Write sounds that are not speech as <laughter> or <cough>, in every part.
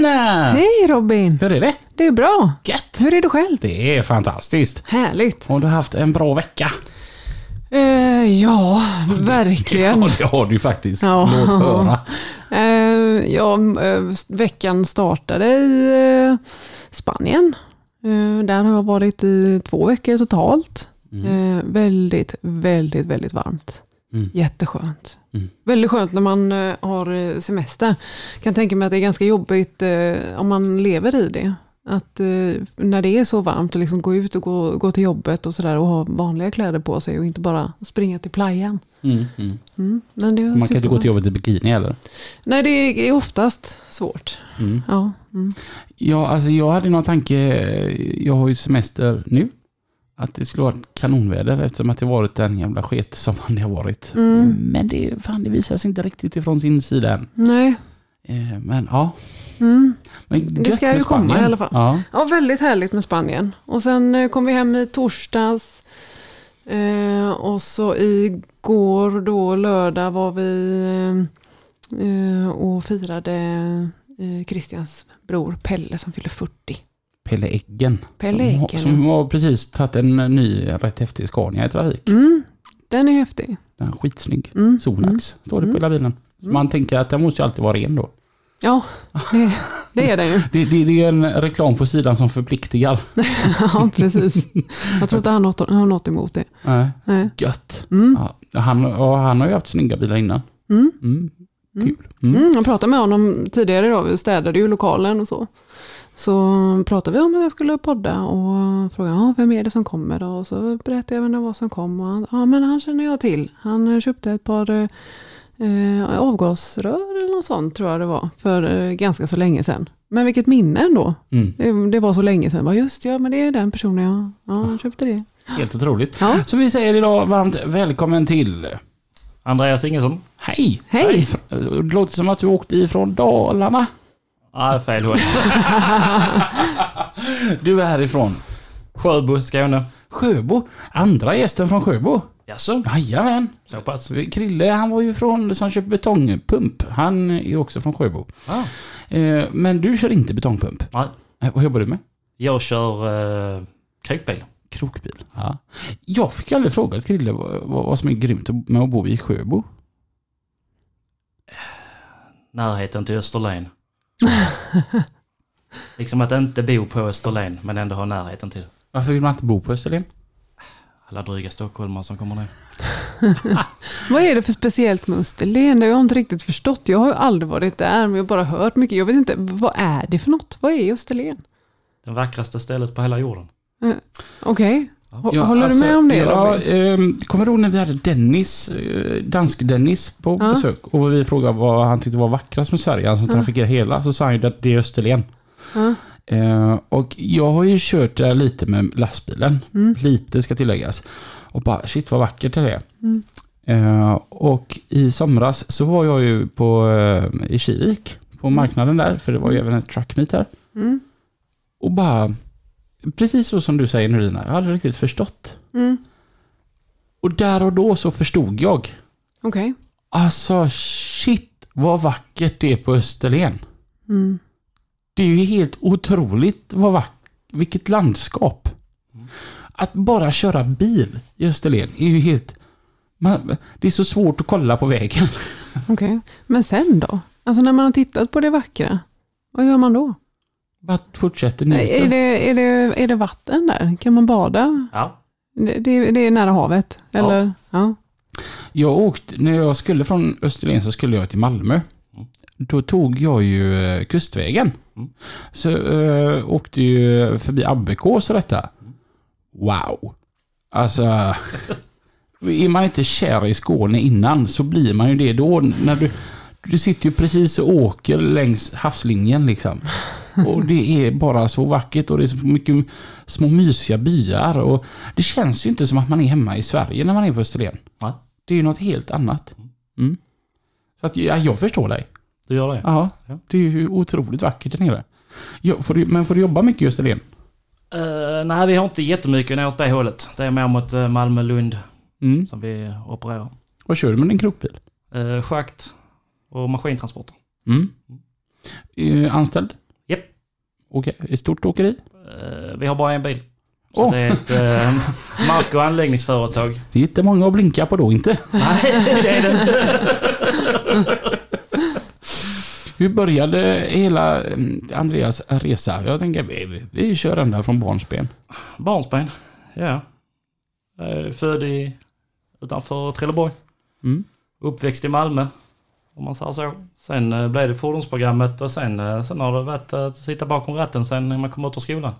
Hej Lina! Hej Robin! Hur är det? Det är bra. Gött! Hur är du själv? Det är fantastiskt. Härligt. Och du har haft en bra vecka. Eh, ja, verkligen. Ja, det har du faktiskt. Ja. Låt höra. Eh, ja, eh, veckan startade i eh, Spanien. Eh, där har jag varit i två veckor totalt. Mm. Väldigt, väldigt, väldigt varmt. Mm. Jätteskönt. Mm. Väldigt skönt när man eh, har eh, semester. Kan tänka mig att det är ganska jobbigt eh, om man lever i det. Att när det är så varmt, att liksom gå ut och gå, gå till jobbet och sådär och ha vanliga kläder på sig och inte bara springa till playan. Mm, mm. Mm, men det Man kan inte gå till jobbet i bikini heller. Nej, det är oftast svårt. Mm. Ja, mm. Ja, alltså jag hade någon tanke. Jag har ju semester nu. Att det skulle vara kanonväder eftersom att det varit en jävla sket som <laughs> det har varit. Mm. Men det, fan, det visar sig inte riktigt ifrån sin sida än. Nej. Eh, Men ja. Mm. Men Det ska ju komma i alla fall. Ja. Ja, väldigt härligt med Spanien. Och sen eh, kom vi hem i torsdags. Eh, och så igår då, lördag, var vi eh, och firade eh, Christians bror Pelle som fyllde 40. Pelle Eggen. Pelle Som har- Eggen. Som har precis tagit en ny rätt häftig Scania i trafik. Mm, den är häftig. Den är skitsnygg. Mm, Sonax mm. står det på Mm. hela bilen. Mm. Man tänker att den måste ju alltid vara ren då. Ja, det, det är den ju. <laughs> Det, det, det är en reklam på sidan som förpliktigar. <laughs> ja, precis. Jag tror inte han har något, emot det. Nej. Nej. Gött. Mm. Ja, han, han har ju haft snygga bilar innan. Mm. Mm. Kul. Jag pratade med honom tidigare idag, vi städade ju lokalen och så. Så pratade vi om att jag skulle podda och frågade ja, vem är det som kommer då? Och så berättade jag vem det var som kom och han, ja men han känner jag till. Han eh, köpte ett par eh, avgasrör eller något sånt tror jag det var för eh, ganska så länge sedan. Men vilket minne ändå. Mm. Det, det var så länge sedan. Bara, just ja, men det är den personen jag ja, han köpte det. Helt otroligt. Ja, Så vi säger idag varmt välkommen till... Andreas Ingesson. Hej! Hej. Det låter som att du åkte ifrån Dalarna. Nej, fel håll. <laughs> Du är härifrån Sjöbo, Skåne. Sjöbo. Andra gästen från Sjöbo. Jaså? Jajamän. Så pass? Krille, han var ju från som köpte betongpump. Han är också från Sjöbo. Ah. Eh, men du kör inte betongpump. Nej. Eh, vad jobbar du med? Jag kör uh, krokbil. Krokbil. Ja. Jag fick aldrig fråga Krille vad vad som är grymt med att bo i Sjöbo. Närheten till Österlen. <laughs> liksom att inte bo på Österlen, men ändå ha närheten till. Varför vill man inte bo på Österlen? Alla dryga stockholmare som kommer ner. <laughs> Vad är det för speciellt med Österlen? Det har jag inte riktigt förstått. Jag har ju aldrig varit där, men jag har bara hört mycket. Jag vet inte, vad är det för något? Vad är Österlen? Det vackraste stället på hela jorden. Okej, Hå- Ja, håller alltså, du med om det Ja, ehm, kommer du ihåg när vi hade Dennis, eh, dansk-Dennis på Ja. besök och vi frågade vad han tyckte var vackrast med Sverige, han som Ja. trafikerar hela, så sa han ju att det är Österlen. Ja. Eh, och jag har ju kört där lite med lastbilen, Mm. lite ska tilläggas. Och bara shit vad vackert det är. Mm. Eh, och i somras så var jag ju på, eh, i Kivik, på marknaden där, för det var ju även ett truck meet där. Mm. Och bara, precis så som du säger nu Lina, jag hade riktigt förstått. Mm. Och där och då så förstod jag. Okej. Alltså shit vad vackert det är på Österlen. Mm. Det är ju helt otroligt vad vackert. Vilket landskap. Att bara köra bil i Österlen är ju helt... Man, det är så svårt att kolla på vägen. Okej. Men sen då? Alltså när man har tittat på det vackra, vad gör man då? Bara fortsätter Är njuta. det, är, det, är det vatten där? Kan man bada? Ja. Det, det, det är nära havet? Eller? Ja. Jag åkte, när jag skulle från Österlen så skulle jag till Malmö. Mm. Då tog jag ju eh, kustvägen. Mm. Så äh, åkte ju förbi Abbekås och detta. Wow! Alltså... är man inte kär i Skåne innan så blir man ju det då. När du, du sitter ju precis och åker längs havslinjen liksom. Och det är bara så vackert och det är så mycket små mysiga byar. Och det känns ju inte som att man är hemma i Sverige när man är på Österlen. Nej. Det är ju något helt annat. Mm. Så att, ja, jag förstår dig. Du gör det? Ja, Ja. det är ju otroligt vackert där nere. Ja, får du, men får du jobba mycket i Österlen? Eh, nej, vi har inte jättemycket åt det hållet. Det är mer mot uh, Malmö-Lund Mm. som vi opererar. Vad kör du med din krokbil? Uh, schakt och maskintransporter. Mm. Eh, anställd? Okej, ett stort åkeri? Eh, vi har bara en bil. Så Åh. det är ett eh, <laughs> mark och anläggningsföretag. Det är inte många att blinka på då inte. Nej, det är det inte. <laughs> Hur började hela mm, Andreas resa? Jag tänker vi, vi, kör ända från barnsben. Barnsben. Ja. Eh, född i, utanför Trelleborg. Mm. Uppväxt i Malmö. Om man säger så. Sen eh, blev det fordonsprogrammet och sen, eh, sen har det varit att sitta bakom ratten sen när man kom ut ur skolan.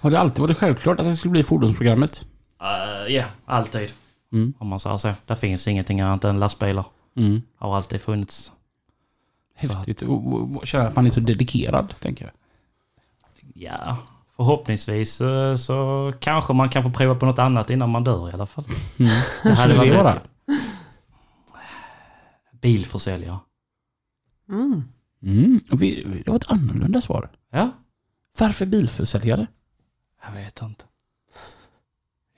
Har det alltid varit självklart att det skulle bli fordonsprogrammet? Eh, Ja, alltid. Mm. Om man säger så. Det finns ingenting annat än lastbilar. Mm. Har alltid funnits. Häftigt. Känna att man är så dedikerad, tänker jag. Ja, förhoppningsvis eh, så kanske man kan få prova på något annat innan man dör i alla fall. Mm. Det hade det varit rätt Bilförsäljare. Mm. Mm. vi- Det var ett annorlunda svar. Ja, Varför bilförsäljare? jag vet inte.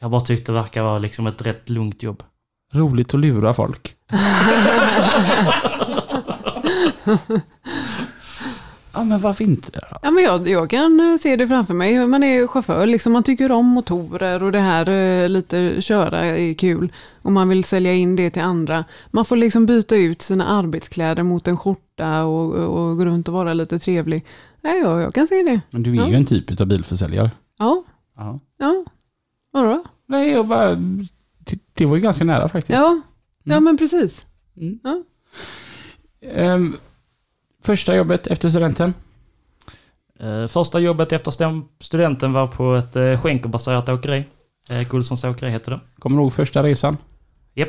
Jag bara tyckte det verkar vara liksom ett rätt lugnt jobb. Roligt att lura folk. <laughs> <laughs> ja, men varför inte? Ja, men jag, jag kan eh, se det framför mig. Man är chaufför, liksom, man tycker om motorer och det här eh, lite köra är kul. Och man vill sälja in det till andra. Man får liksom byta ut sina arbetskläder mot en skjorta och, och gå runt och vara lite trevlig. Ja, ja, jag kan se det. Men du är Ja. ju en typ av bilförsäljare. Ja, Ja. ja. Vadå? Nej, jag bara... Det, det var ju ganska nära faktiskt. Ja, ja Mm. men precis. Mm. Ja. Ehm, första jobbet efter studenten? Eh, första jobbet efter studenten var på ett eh, skänkebaserat åkeri. Eh, Guldsons åkeri hette det. Kommer du ihåg första resan? Japp.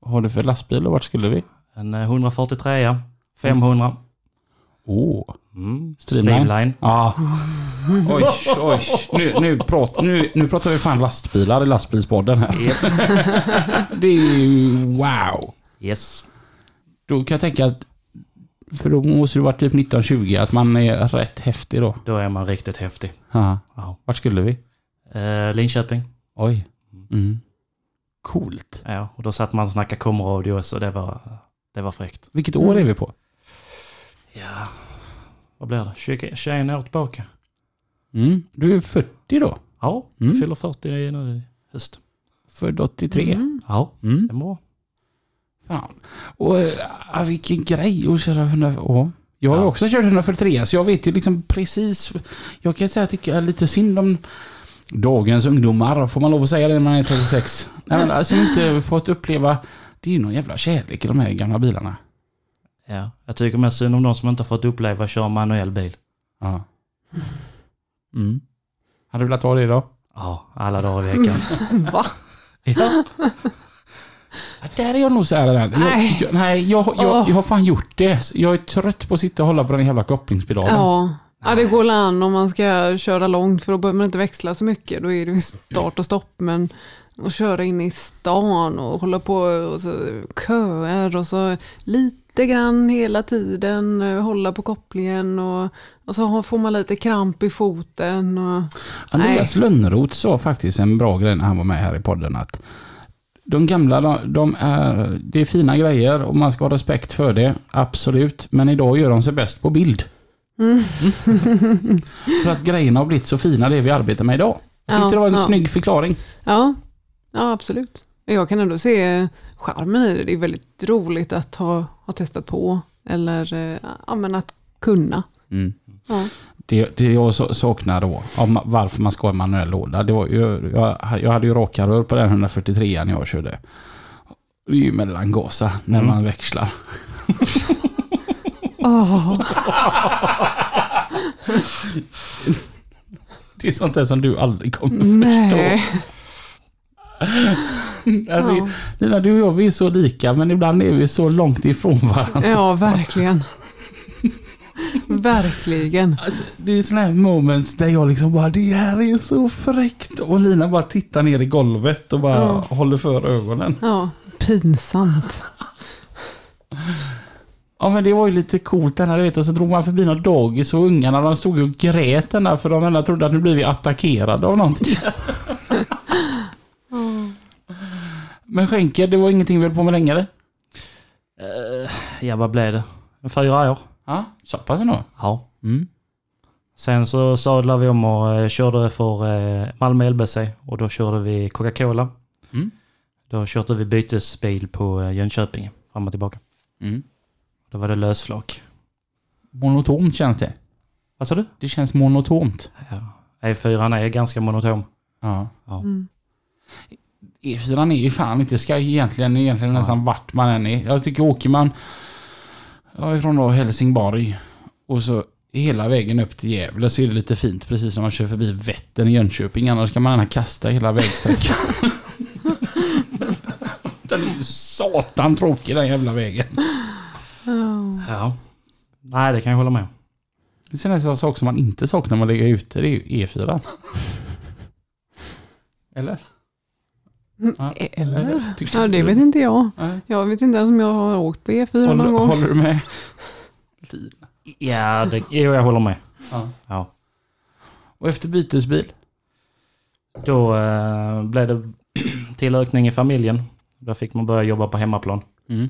Vad har du för lastbil och vart skulle vi? En eh, 143 500. Åh. Mm. Streamline. Streamline. Ja. <laughs> Oj, oj. Nu, nu, prat, nu, nu pratar vi fan lastbilar i lastbilspodden här. Japp. <laughs> Det är ju wow. Yes. Då kan jag tänka att för då måste du vara typ 1920 att man är rätt häftig då. Då är man riktigt häftig. Ja. Ja. Vart skulle vi? Eh, Linköping. Oj. Mm. Coolt. Ja, och då satt man och snackade komradio så det var, det var fräckt. Vilket år är vi på? Ja, vad blir det? 20, 21 år tillbaka. Mm. Du är 40 då? Ja, Mm. jag fyller 40 nu i höst. Född 83? Mm. Ja, Mm. det är bra. Fan. Och äh, vilken grej att köra 100... Åh. Jag har ju Ja. också kört 143 så jag vet ju liksom precis... Jag kan säga att jag tycker lite synd om dagens ungdomar. Får man lov att säga det när man är 36? Nej men alltså inte fått uppleva... Det är ju någon jävla kärlek i de här gamla bilarna. Ja, jag tycker mest synd om de som inte har fått uppleva att köra manuell bil. Ja. Mm. Hade du velat ha det idag? Ja, alla dagar i veckan. <laughs> Va? ja. Ja, där är jag nog så här. Jag, Nej. jag, nej, jag, jag, Åh. jag har fan gjort det. Jag är trött på att sitta och hålla på den jävla kopplingspedalen. Ja. ja, det går an om man ska köra långt för då behöver man inte växla så mycket. Då är det start och stopp. Men att köra in i stan och hålla på och så köer och så lite grann hela tiden eh, hålla på kopplingen och, och så får man lite kramp i foten. Och, Andreas Lönnroth sa faktiskt en bra grej när han var med här i podden att de gamla, de, de är, det är fina grejer och man ska ha respekt för det, absolut. Men idag gör de sig bäst på bild. mm. <laughs> För att grejerna har blivit så fina det vi arbetar med idag. Jag tyckte Ja, det var en ja. snygg förklaring. Ja, ja, absolut. Jag kan ändå se charmen i det. Det är väldigt roligt att ha, ha testat på eller eh, ja, men att kunna. Mm. Ja. Det, det jag så- saknar då, om varför man ska ha en manuell låda, det var ju, jag, jag hade ju raka rör på den 143 när jag körde. Det är ju mellangasa när Mm. man växlar. <laughs> Åh, Det är sånt där som du aldrig kommer förstå. nej. <laughs> Alltså, Ja. Lina, du och jag vi är så lika men ibland är vi så långt ifrån varandra. Ja, verkligen. Verkligen. Alltså, det är sådana här moments där jag liksom bara det här är så fräckt och Lina bara tittar ner i golvet och bara Ja. håller för ögonen. Ja, pinsamt. Ja men det var ju lite coolt den här du vet och så drog man förbi något dagis och ungarna de stod ju och grät den där för de alla trodde att nu blir vi attackerade av någonting. <laughs> Men skänker, det var ingenting vi höll på med längre? Eh, ja, vad blev det? Fyra år. Ja, så pass ändå. Ja. Mm. Sen så sadlade vi om och eh, körde för eh, Malmö LBC och då körde vi Coca-Cola. Mm. Då körde vi bytesbil på eh, Jönköping, fram och tillbaka. Mm. Då var det lösflak. Monotont känns det. Vad sa du? Det känns monotont. Ja. E4 är ganska monotom. Ja. Ja. Mm. E4 är ju fan inte ska egentligen, egentligen nästan vart man än är. Jag tycker åker man ja, ifrån då Helsingborg och så hela vägen upp till Gävle så är det lite fint precis som man kör förbi Vättern i Jönköping. Annars kan man gärna kasta hela vägsträckan. <laughs> den är ju satan tråkig den jävla vägen. Ja. ja. Nej, det kan jag hålla med om. Sen är det en sak som man inte saknar när man ligger ute. Det är ju E4. Eller? Ja. Eller? Tycker Ja, det vet inte jag. Nej. Jag vet inte ens om jag har åkt på E4 någon Håller, gång. håller du med? Ja, det, jo, jag håller med. Ja. Ja. Och efter bytesbil? Då eh, blev det <clears throat> tillökning i familjen. Då fick man börja jobba på hemmaplan. Mm.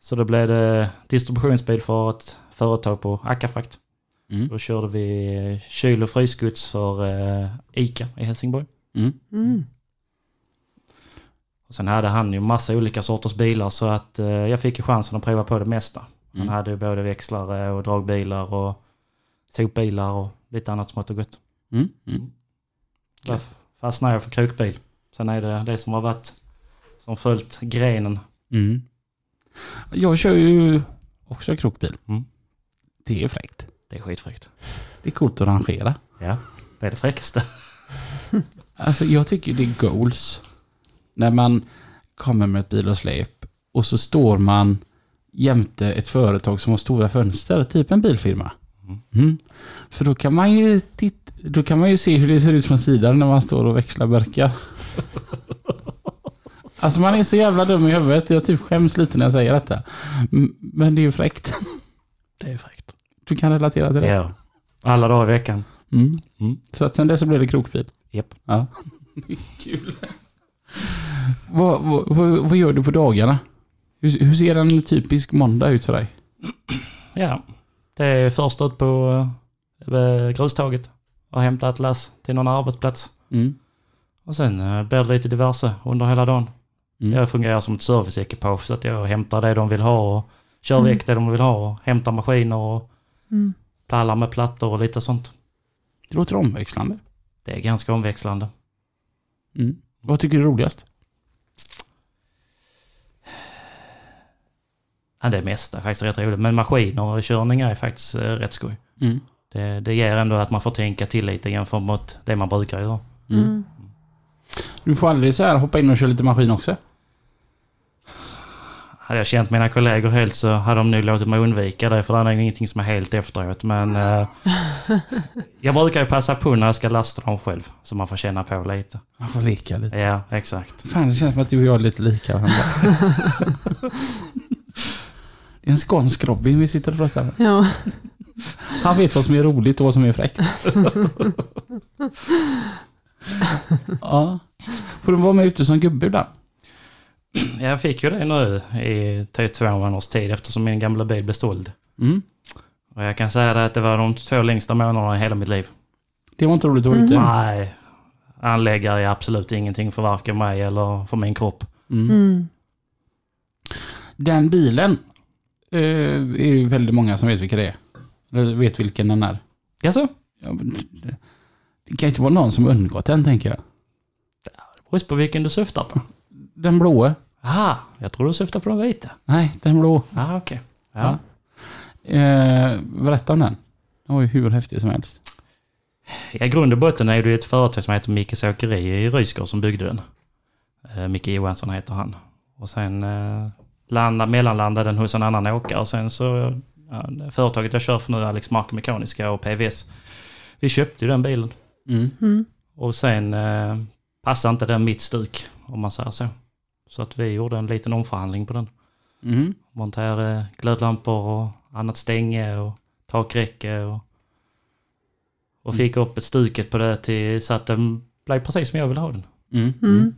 Så då blev det distributionsbil för ett företag på Accafrakt. Mm. Då körde vi kyl och frysgods för eh, ICA i Helsingborg. Mm. Och sen hade han ju massa olika sorters bilar så att eh, jag fick ju chansen att prova på det mesta. Han Mm. hade ju både växlare och dragbilar och sopbilar och lite annat smått och gott. Mm. Mm. Där fastnade jag för krokbil. Sen är det det som har varit som följt grenen. Mm. Jag kör ju också krokbil. Mm. Det är fräckt. Det är skitfräckt. Det är coolt att rangera. Ja, det är det fräckaste. <laughs> Alltså jag tycker det är goals. När man kommer med ett bil och släp och så står man jämte ett företag som har stora fönster, typ en bilfirma. Mm. Mm. För då kan man ju titta, då kan man ju se hur det ser ut från sidan när man står och växlar burkar. <laughs> Alltså man är så jävla dum i huvudet. Jag typ skäms lite när jag säger detta. Men det är ju fräckt. Det är fräckt. Du kan relatera till det? Ja. Alla dagar i veckan. Mm. Mm. Så att sen dess så blev det krokbil? Japp. Ja. <laughs> Kul. Vad, vad, vad, gör du på dagarna? Hur, hur ser en typisk måndag ut för dig? Ja. Det är först ut på eh, grustaget och hämta ett lass till någon arbetsplats. Mm. Och sen eh, blir det lite diverse under hela dagen. Mm. Jag fungerar som ett serviceekipage så att jag hämtar det de vill ha och kör Mm. väck det de vill ha och hämtar maskiner och Mm. pallar med plattor och lite sånt. Det låter omväxlande. Det är ganska omväxlande. Mm. Vad tycker du är roligast? Ja, det mesta är faktiskt rätt roligt. Men maskiner och körningar är faktiskt eh, rätt skoj. Mm. Det, det ger ändå att man får tänka till lite jämfört mot det man brukar göra. Mm. Mm. Du får aldrig så här hoppa in och köra lite maskin också? Hade jag känt mina kollegor helt så hade de nu låtit mig undvika det för det är nog ingenting som är helt efteråt. Men eh, <laughs> jag brukar ju passa på när jag ska lasta dem själv så man får känna på lite. Man får leka lite. Ja, exakt. Fan, det känns som att du och jag är lite lika <laughs> en skånsk Robin vi sitter och pratar med. Ja. <laughs> Han vet vad som är roligt och vad som är fräckt. <laughs> ja. Får du vara med ute som gubbe ibland? Jag fick ju det nu i typ två månaders tid eftersom min gamla bil blev såld. Mm. Och jag kan säga att det var de två längsta månaderna i hela mitt liv. Det var inte roligt att vara ute. Nej, anläggare är absolut ingenting för varken mig eller för min kropp. Mm. Mm. Den bilen eh, är ju väldigt många som vet vilka det är. Eller vet vilken den är. Jaså? Ja, men det, det kan inte vara någon som undgått den tänker jag. Det beror på vilken du syftar på. Den blåa. Aha, jag tror du syftar på den vita. Nej, den blå. Ah, okej. Ja. Eh, berätta om den. Den var ju hur häftig som helst. I grund och botten är det ju ett företag som heter Mickes Åkeri i Rysgård som byggde den. Eh, Micke Johansson heter han. Och sen eh, landa, mellanlandade den hos en annan åkare. Och sen så, ja, företaget jag kör för nu, Alex Mark Mekaniska och PVS, vi köpte ju den bilen. Mm. Mm. Och sen eh, passade inte den mitt stuk, om man säger så. Så att vi gjorde en liten omförhandling på den. Mm. Monterade glödlampor och annat stänge och takräcke och, och fick upp ett stuket på det till, så att den blev precis som jag ville ha den. Mm.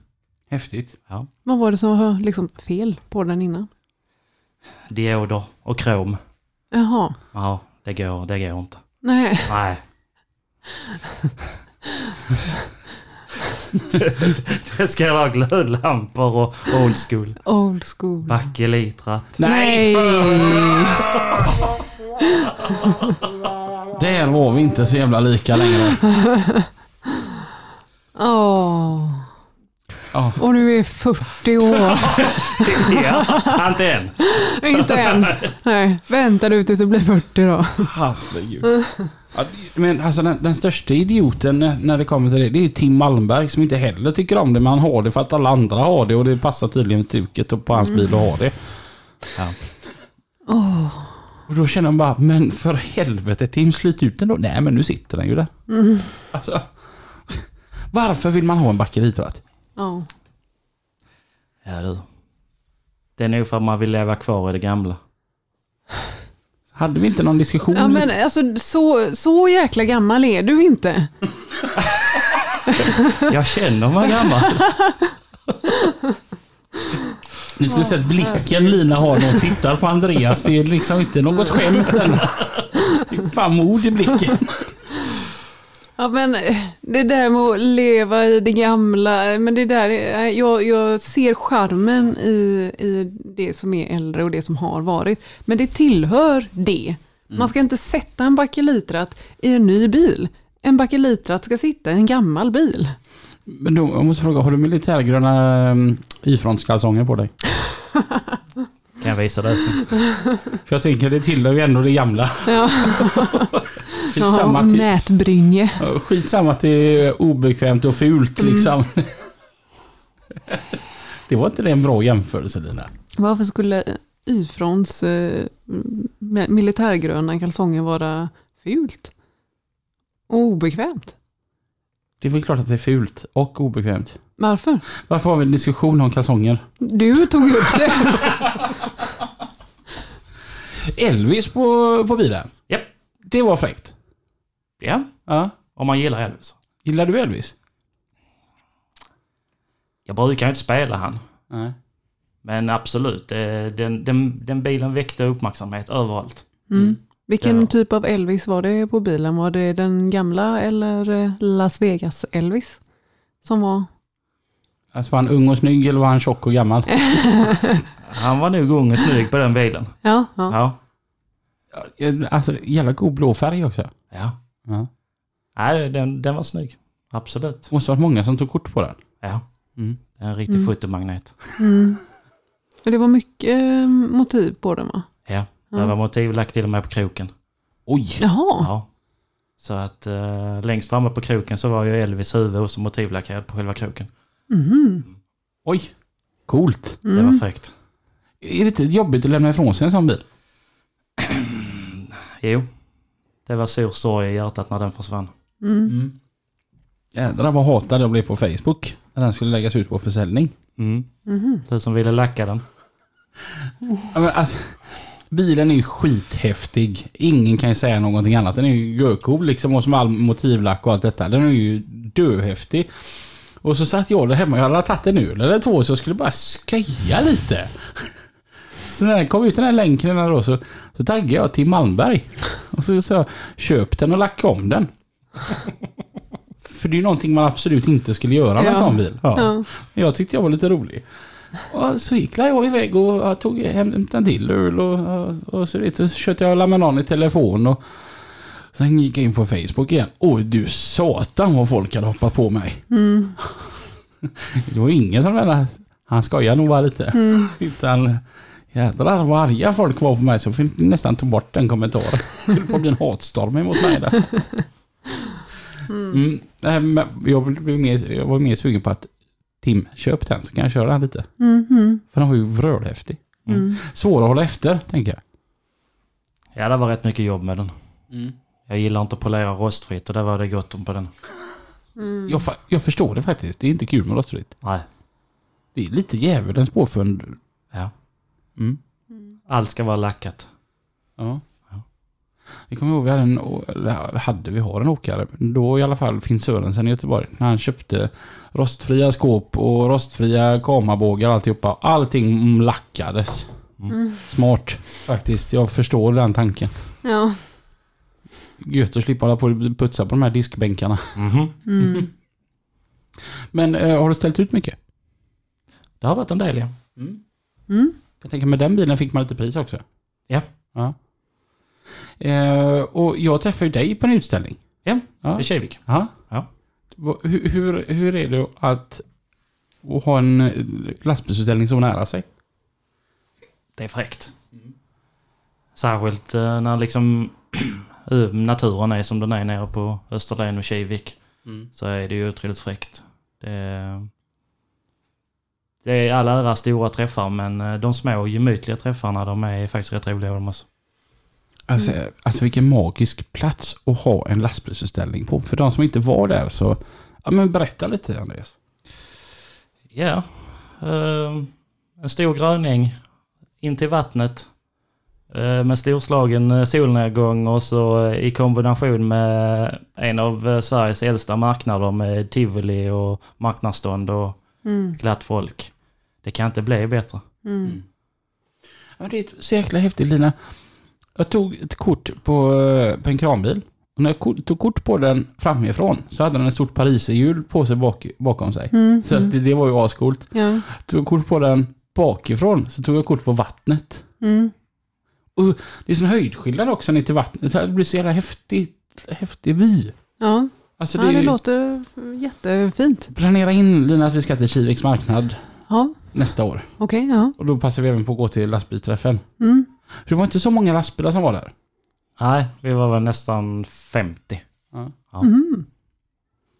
Häftigt. Ja. Vad var det som var liksom fel på den innan? Dioder och krom. Jaha, Ja, det går, det går inte. nej. Nej. <laughs> det, det ska vara glödlampor och old school. Old school. Bakelitrat. Nej! <laughs> Där var vi inte så jävla lika längre. <laughs> Åh. Ja. Och nu är 40 år. <laughs> ja, inte än. Inte än. Nej, vänta du tills du blir 40 då. Herregud. Men alltså den, den största idioten när, det kommer till det, det är Tim Malmberg som inte heller tycker om det, men han har det för att alla andra har det och det passar tydligen tuket och på hans bil att ha det. Ja. Åh. Och då känner man bara, men för helvete Tim, slit ut den då. Nej, men nu sitter den ju där. Mm. Alltså, varför vill man ha en bakeritratt? Ja. Ja du. Det är nog för att man vill leva kvar i det gamla. Hade vi inte någon diskussion? ja men alltså så, så jäkla gammal är du inte. <laughs> Jag känner mig gammal. Ni skulle sett blicken Lina har när hon tittar på Andreas. Det är liksom inte något skämt. Det är fan mod i blicken. Ja men eh, det där med att leva i det gamla, men det där, är- jag, jag ser charmen i, i det som är äldre och det som har varit. Men det tillhör det. Man ska inte sätta en bakelitrat i en ny bil. En bakelitrat ska sitta i en gammal bil. Men då, jag måste fråga, har du militärgröna Y-frontskalsonger på dig? <laughs> Kan jag visa det sen. <laughs> För jag tänker det tillhör ju ändå det gamla. <laughs> Ja, <laughs> ja Skitsamma och till, nätbrynje. Ja, skitsamma att det är obekvämt och fult liksom. Det var inte det en bra jämförelse Lina? Varför skulle Y-frons eh, mi- militärgröna kalsonger vara fult? Och obekvämt? Det är väl klart att det är fult och obekvämt. Varför? Varför har vi en diskussion om kalsonger? Du tog upp det. <laughs> Elvis på, på bilen. Japp. Det var fräckt. Ja, Ja. om man gillar Elvis. Gillar du Elvis? Jag brukar inte spela han. Nej. Men absolut, det- den, den, den bilen väckte uppmärksamhet överallt. Mm. Vilken Ja. typ av Elvis var det på bilen? Var det den gamla eller eh, Las Vegas Elvis? Som var... Alltså var han ung och snygg eller var han tjock och gammal? <laughs> Han var nog ung och snygg på den bilen. Ja, ja. Ja. Alltså jävla god blå färg också. Ja. Ja. Nej, den, den var snygg. Absolut. Måste varit många som tog kort på den. Ja. Mm. Det är En riktig Mm. fotomagnet. Mm. Men det var mycket eh, motiv på den va? Ja. Ja. Det var motiv lagt till och med på kroken. Oj! Jaha. Ja. Så att eh, längst framme på kroken så var ju Elvis huvud och så motivlackerad på själva kroken. Mhm. Oj! Coolt. Det var Mm. fräckt. Är det inte jobbigt att lämna ifrån sig en sån bil? Jo. Det var stor sorg i hjärtat när den försvann. Mm. Mm. Jädrar vad hatad jag blev på Facebook. När den skulle läggas ut på försäljning. Mm. Mhm. Du som ville lacka den. Ja, men alltså, bilen är ju skithäftig. Ingen kan ju säga någonting annat. Den är ju görcool liksom och som all motivlack och allt detta. Den är ju döhäftig. Och så satt jag där hemma. Jag hade tagit en öl eller två så jag skulle bara skoja lite. <laughs> Så när den kom ut den här länken där då så, så taggade jag till Malmberg. Och så sa jag köp den och lacka om den. <laughs> För det är ju någonting man absolut inte skulle göra med en Ja. sån bil. Ja. Ja. Jag tyckte jag var lite rolig. Och så gick jag iväg och jag tog hem en till öl och, och, så, vet, du, så köpte jag Lamanon i telefon och sen gick jag in på Facebook igen. Oj du satan vad folk hade hoppat på mig. Mm. <laughs> Det var ingen som menade, han skojar nog bara lite. Mm. <laughs> Utan jädrar vad arga folk var på mig så jag fick nästan ta bort den kommentaren. <laughs> Det höll på att bli en hatstorm emot mig där. Mm. nej, men Jag, blev mer, jag var mer sugen på att Tim, köp den så kan jag köra den lite. Mm, mm, För den var ju vrölhäftig. mm. Svår att hålla efter, tänker jag. Ja, det var rätt mycket jobb med den. Jag gillar inte att polera rostfritt och där var det gott om på den. Mm. Jag, jag förstår det faktiskt. Det är inte kul med rostfritt. Nej. Det är lite djävulens påfund. Ja. Mm. Allt ska vara lackat. Ja. Vi kommer ihåg vi hade en, hade, vi har en åkare. Då i alla fall Finn Sörensen i Göteborg. När han köpte rostfria skåp och rostfria kamerabågar och alltihopa. Allting lackades. Mm. Smart faktiskt. Jag förstår den tanken. Ja. Gött att slippa hålla på och putsa på de här diskbänkarna. Mhm. Mm. Men eh, har du ställt ut mycket? Det har varit en del ja. Mm. Jag tänker med den bilen fick man lite pris också. Ja. ja. Eh, och jag träffade ju dig på en utställning. Ja, Ja. i Kivik. Ja. Ja. Hur, hur, hur är det att, ha en eh, lastbilsutställning så nära sig? Det är fräckt. Särskilt eh, när liksom naturen är som den är nere på Österlen och Kivik. Så är det ju otroligt fräckt. Det är, det är all ära stora träffar men eh, de små gemytliga träffarna de är faktiskt rätt roliga de också. Alltså, alltså vilken magisk plats att ha en lastbilsutställning på. För de som inte var där så, ja men berätta lite Andreas. Ja, eh, en stor gröning in till vattnet. Eh, Med storslagen eh, solnedgång och så eh, i kombination med en av Sveriges äldsta marknader med tivoli och marknadsstånd och Mm. glatt folk. Det kan inte bli bättre. Mm. Ja, men det är så jäkla häftigt Lina. Jag tog ett kort på, på en kranbil. Och när jag tog kort på den framifrån så hade den ett stort pariserhjul på sig bak, bakom sig. Mm. Så att det, det var ju ascoolt. Ja. Tog kort på den bakifrån så tog jag kort på vattnet. Mm. Det är sån höjdskillnad också ner till vattnet. Det blir så jävla häftigt, häftig vy. Ja. Alltså ja, det, det låter jättefint. Planera in Lina att vi ska till Kiviks marknad Ja, nästa år. okej. ja. Och då passar vi även på att gå till lastbilsträffen. Mm. För det var inte så många lastbilar som var där. Nej, vi var väl nästan 50. Ja. Ja. Mm.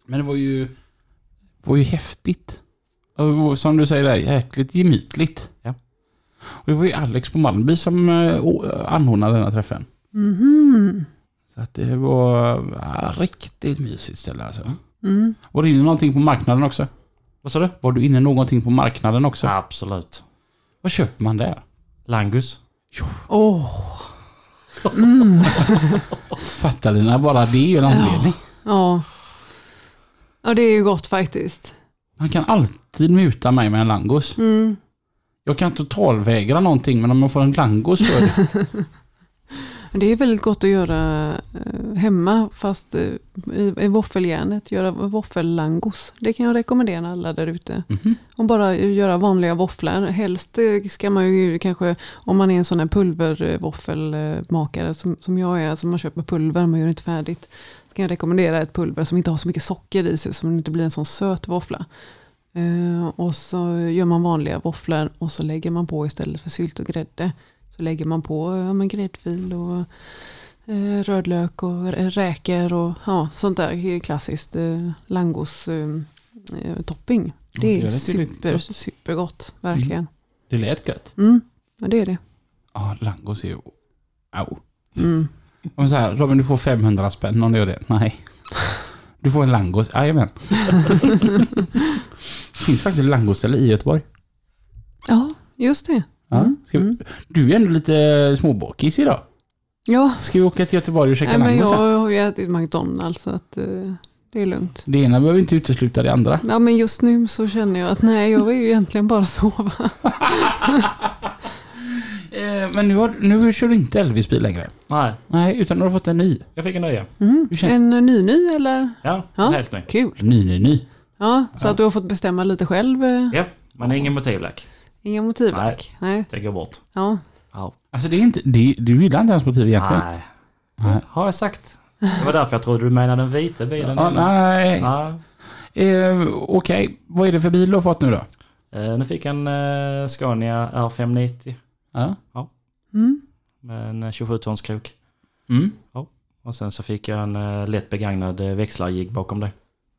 Men det var ju, var ju häftigt. Och som du säger där, jäkligt gemytligt. Ja. Och det var ju Alex på Malmby som eh, anordnade denna träffen. Mhm. Så att det var ja, riktigt mysigt ställe alltså. Mm. Var du inne någonting på marknaden också? Vad sa du? Var du inne någonting på marknaden också? Absolut. Vad köper man där? Langus. Åh. <laughs> Mm. Fattar Lina, bara det är ju en anledning. Ja. Ja, det är ju gott faktiskt. Man kan alltid muta mig med en langos. Mm. Jag kan totalvägra någonting men om jag får en langos för det. <laughs> Det är väldigt gott att göra eh, hemma fast eh, i, i våffeljärnet. Göra våffellangos. Det kan jag rekommendera alla där ute. Mhm. Och bara göra vanliga våfflor. Helst eh, ska man ju kanske, om man är en sån här pulvervåffelmakare som, som jag är, alltså man köper pulver, man gör inte färdigt. Kan jag rekommendera ett pulver som inte har så mycket socker i sig, så det inte blir en sån söt våffla. Eh, och så gör man vanliga våfflor och så lägger man på istället för sylt och grädde. Så lägger man på ja, men gräddfil och eh, rödlök och rä- räkor och ja, sånt där klassiskt eh, langos eh, eh, topping. Ja, Det det är är riktigt super, gott. supergott, verkligen. Det lät gött. Mm. Ja, det är det. Ja, langos är ju... Au. Mm. Om så här, Robin du får 500 spänn om du gör det. Nej. <laughs> Du får en langos. Jajamän. Det <laughs> finns faktiskt langoställe i Göteborg. Ja, just det. Ja. Mm. Ska vi, Mm. du är ändå lite småbakis idag. Ja, Ska vi åka till Göteborg och käka nej, men langos jag sen? har ju ätit McDonalds så att eh, det är lugnt. Det ena behöver inte utesluta det andra. Ja, men just nu så känner jag att nej, jag vill ju egentligen bara sova. <laughs> Eh, men nu, har, nu kör du inte Elvis bil längre. Nej, Nej, utan du har fått en ny. jag fick en nya. Mm. Hur känns- En ny-ny eller? Ja, Ja. en helt ny. Kul. Ny, ny, ny. Ja, så Ja. att du har fått bestämma lite själv. eh, Ja, men ingen motivlack. Inga motivlack. Nej. Det går bort. Ja. Ja. Alltså det är inte... Det, du gillar inte ens motiv egentligen? Nej. Nej. Har jag sagt. Det var därför jag trodde du menade den vita bilen. Ja, nej. Ja. Eh, Okej, vad är det för bil du har fått nu då? Eh, nu fick jag en eh, Scania R590 Ja. Mm. med en eh, 27 tons krok. Mm. Och sen så fick jag en eh, lätt begagnad eh, växlarjigg bakom det.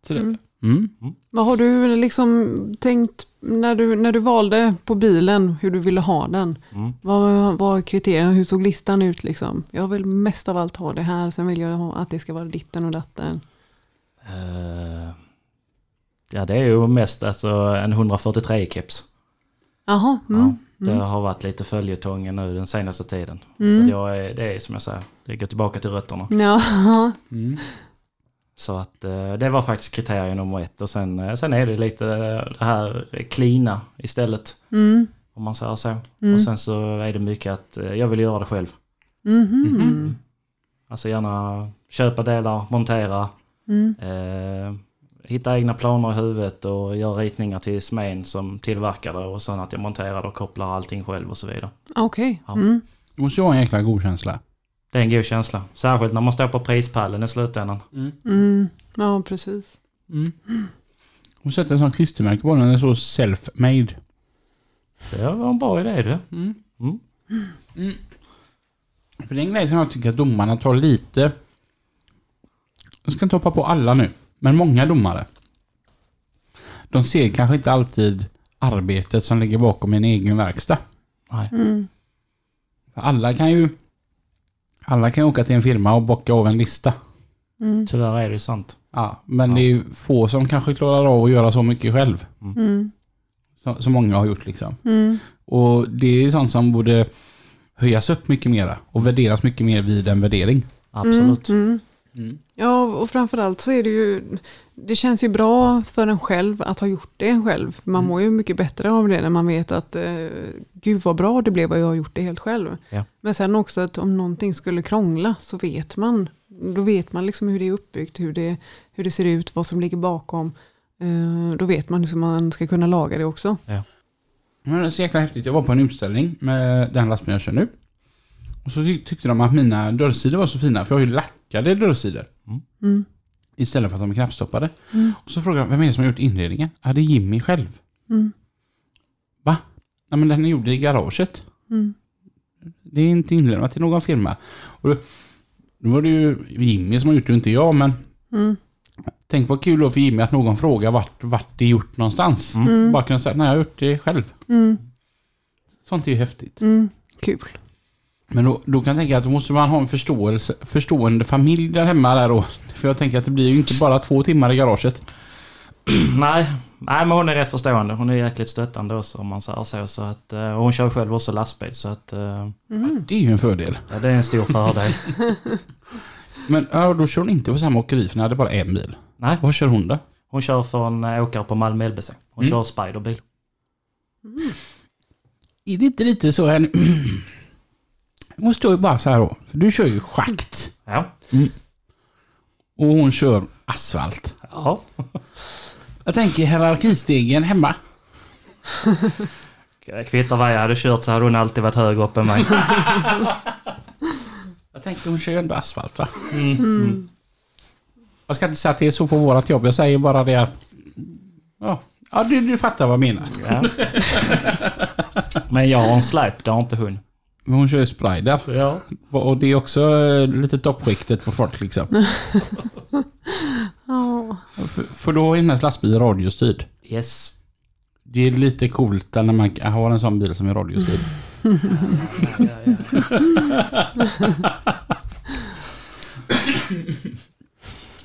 Så det, Mm. Mm. Vad har du liksom tänkt när du, när du valde på bilen hur du ville ha den? Mm. Vad var kriterierna? Hur såg listan ut liksom? Jag vill mest av allt ha det här, sen vill jag ha att det ska vara ditten och datten. Eh, ja, det är ju mest alltså en 143-keps. Jaha, mm. Det har varit lite följetongen nu den senaste tiden. Mm. Så jag är, det är som jag säger, det går tillbaka till rötterna. ja. <laughs> Mm. Så att eh, det var faktiskt kriterie nummer ett. Och sen, eh, sen är det lite eh, det här klina istället. Mm. Om man säger så. Mm. Och sen så är det mycket att jag vill göra det själv. Mhm. Mhm. Alltså gärna köpa delar, montera, Mm. eh, hitta egna planer i huvudet och göra ritningar till smeden som tillverkar det och sen att jag monterar och kopplar allting själv och så vidare. Okej. Ja. Mm. Måste ju vara en jäkla god känsla. Det är en god känsla. Särskilt när man står på prispallen i slutändan. Mm. Ja, precis. Mm. Hon sätter en sån klistermärke på den. Den är så self-made. Det var en bra idé du. Mm. Mm. Mm. För det är en grej som jag tycker att domarna tar lite... Jag ska inte hoppa på alla nu, men många domare. De ser kanske inte alltid arbetet som ligger bakom en egen verkstad. Nej. Mm. För alla kan ju... Alla kan ju åka till en firma och bocka av en lista. Mm. Tyvärr är det ju sant. Ja, men Ja. det är ju få som kanske klarar av att göra så mycket själv. Mm. Som, som många har gjort liksom. Mm. Och det är sånt som borde höjas upp mycket mera och värderas mycket mer vid en värdering. Absolut. Mm. Ja, och framförallt så är det ju, det känns ju bra för en själv att ha gjort det själv. Man Mm. mår ju mycket bättre av det när man vet att eh, gud vad bra det blev vad jag har gjort det helt själv. Ja. Men sen också att om någonting skulle krångla så vet man, då vet man liksom hur det är uppbyggt, hur det, hur det ser ut, vad som ligger bakom. Eh, då vet man hur man ska kunna laga det också. Men det är så jäkla häftigt. Jag var på en utställning med den lastbilen jag kör nu. Och så ty- tyckte de att mina dörrsidor var så fina, för jag har ju lackade dörrsidor. Mm. Istället för att de är knappstoppade. Mm. Och så frågade de, vem är det som har gjort inredningen? Ja, det är Jimmy själv. Mm. Va? Nej, men den är gjord i garaget. Mm. Det är inte inlämnat till någon firma. Och då, då var det ju Jimmy som har gjort det, inte jag, men Mm. tänk vad kul då för Jimmy att någon frågar vart, vart det är gjort någonstans. Mm. Bara kunna säga, nej jag har gjort det själv. Mm. Sånt är ju häftigt. Mm. Kul. Men då, då kan jag tänka att då måste man ha en förståelse, förstående familj där hemma där då. För jag tänker att det blir ju inte bara två timmar i garaget. <clears throat> Nej, nej, men hon är rätt förstående. Hon är jäkligt stöttande också om man säger så. så att, eh, och hon kör själv också lastbil så att eh, Mm. Det är ju en fördel. ja, det är en stor fördel. <laughs> <laughs> Men ja, då kör hon inte på samma åkeri för ni hade bara en bil. Nej, Vad kör hon då? hon kör för en eh, åkare på Malmö LBC. Hon Mm. kör Spiderbil. Är det inte lite så här <clears throat> nu? Jag måste ju bara så här då. För du kör ju schakt. Ja. Och hon kör asfalt. Ja. Jag tänker hierarkistegen hemma. <laughs> Jag kvittar vad jag hade kört så hade hon alltid varit högre upp än mig. <laughs> Jag tänker hon kör ju ändå asfalt va? Mm. Mm. Jag ska inte säga att det är så på vårt jobb. Jag säger bara det att... Ja, ja du, du fattar vad jag menar. Ja. <laughs> Men jag har en släp, det har inte hon. Men hon kör ju sprider. Ja. Och det är också eh, lite toppskiktet på folk liksom. <laughs> Ja. För, för då är hennes lastbil radiostyrd. Yes. Det är lite coolt när man har en sån bil som är radiostyrd. <laughs>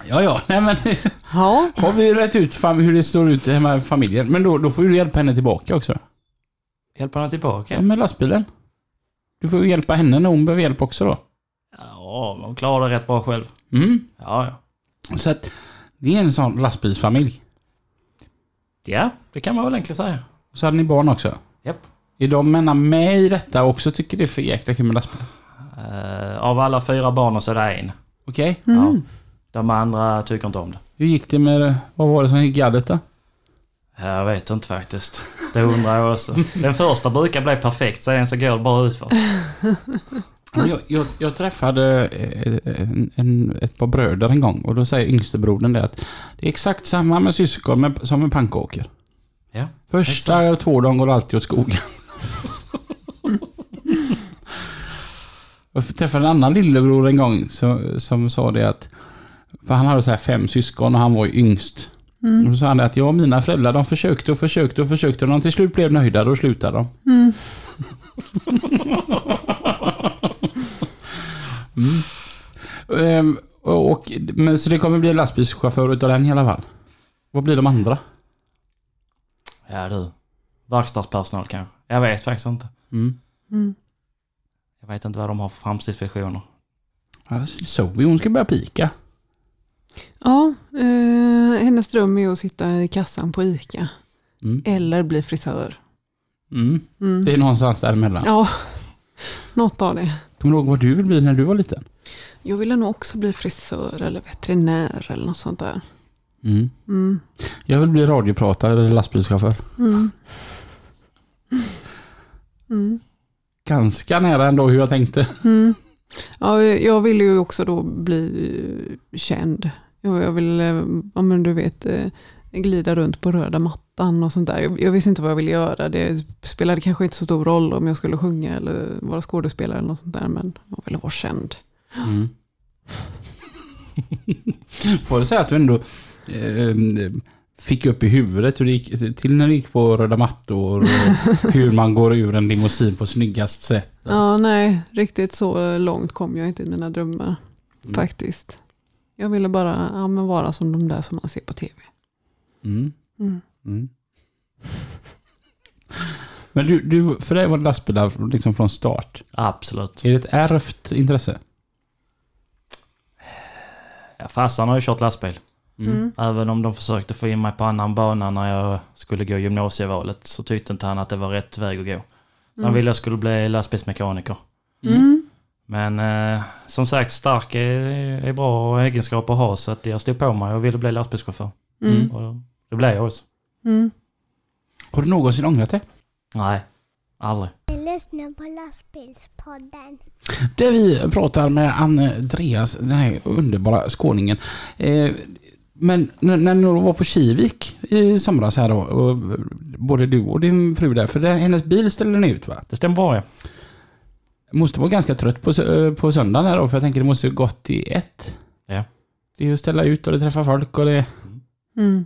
Ja, ja. Nej, men Ja. <laughs> har vi rätt ut hur det står ut hemma i familjen. Men då, då får du hjälpa henne tillbaka också. Hjälper henne tillbaka? Ja, med lastbilen. Du får ju hjälpa henne när hon behöver hjälp också då. Ja, hon klarar det rätt bra själv. Mm. Ja, ja. Så att det är en sån lastbilsfamilj. Ja, det kan man väl egentligen säga. Och så hade ni barn också. Japp. Är de männen med i detta och också tycker det är för jäkla kul med lastbil? Eh, av alla fyra barnen så är det en. Okej. Mm. Ja. De andra tycker inte om det. Hur gick det med... Vad var det som gick gaddet då? Jag vet inte faktiskt. Det undrar jag också. Den första brukar bli perfekt, sen så går det bara utför. Jag, jag, jag träffade eh, en, en, ett par bröder en gång och då säger yngste brodern det att det är exakt samma med syskon med, som med pannkakor. Ja. Första två dagar går alltid åt skogen. Jag träffade en annan lillebror en gång som, som sa det att för han hade så här fem syskon och han var ju yngst. Mm. Och då sa han att ja, mina föräldrar de försökte och försökte och försökte och de till slut blev nöjda och slutade de. <laughs> Mm. Ehm, och, och, men så det kommer bli lastbilschaufför utav den i alla fall. Vad blir de andra? Ja du. Verkstadspersonal kanske. Jag vet faktiskt inte. Mm. Mm. Jag vet inte vad de har för framtidsvisioner. Ja, Zoe hon ska börja pika. Ja, eh, hennes dröm är att sitta i kassan på ICA. Mm. Eller bli frisör. Mm. Mm. Det är någonstans däremellan. Ja, något av det. Kommer du ihåg vad du vill bli när du var liten? Jag ville nog också bli frisör eller veterinär eller något sånt där. Mm. Mm. Jag vill bli radiopratare eller lastbilschaufför. Mm. Ganska nära ändå hur jag tänkte. Ja, jag vill ju också då bli känd. Jag, jag vill, eh, ja men du vet, eh, glida runt på röda mattan och sånt där. Jag, jag visste inte vad jag ville göra. Det spelade kanske inte så stor roll om jag skulle sjunga eller vara skådespelare eller något sånt där. Men jag ville vara känd. Mm. Får du säga att du ändå eh, fick upp i huvudet hur det gick till när du gick på röda mattor och <laughs> hur man går ur en limousin på snyggast sätt. Ja, nej, riktigt så långt kom jag inte i mina drömmar. Mm. Faktiskt. Jag ville bara ja, men vara som de där som man ser på tv. Mm. Mm. Mm. Men du, du, för dig var det lastbilar liksom från start. Absolut. Är det ett ärvt intresse? Ja, farsan har ju kört lastbil. Mm. Även om de försökte få in mig på annan bana när jag skulle gå gymnasievalet så tyckte inte han att det var rätt väg att gå. Så han Mm. ville jag skulle bli lastbilsmekaniker. Mm. Men eh, som sagt, stark är, är bra egenskaper att ha så att jag stod på mig och ville bli lastbilschaufför. Mm. Och det blev jag också. Mm. Har du någonsin ångrat det? Nej, aldrig. Du lyssnar på lastbilspodden. Där vi pratar med Andreas, den här underbara skåningen. Eh, men när, när du var på Kivik i somras här då, och både du och din fru där, för där, hennes bil ställde ni ut va? Det stämmer bra ja. Måste vara ganska trött på, sö- på söndagen här då, för jag tänker det måste gått i ett. Ja. Det är ju att ställa ut och det träffar folk och det... Mm.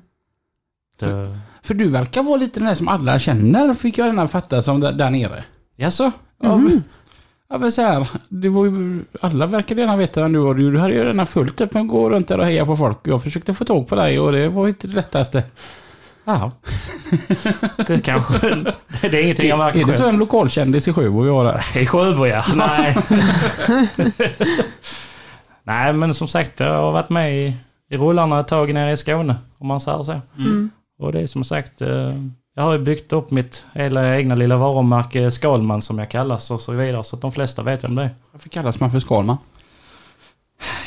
Det, För du verkar vara lite den där som alla känner, fick jag redan fatta, som där, där nere. jaså? Ja, Mhm. men, ja, men så här, det var ju, alla verkar redan veta vem du var. Du hade ju redan fullt upp med att gå runt där och heja på folk. Jag försökte få tag på dig och det var inte det lättaste. Jaha. <laughs> Det kanske... Det är ingenting jag märker är det så en lokalkändis i Sjöbo vi har där? I Sjöbo ja. <laughs> Nej. Nej men som sagt jag har varit med i, i rullarna ett tag nere i Skåne. Om man säger så. Mm. Och det är som sagt, eh, jag har ju byggt upp mitt hela egna lilla varumärke Skalman som jag kallas och så vidare. Så att de flesta vet vem det är. Varför kallas man för Skalman?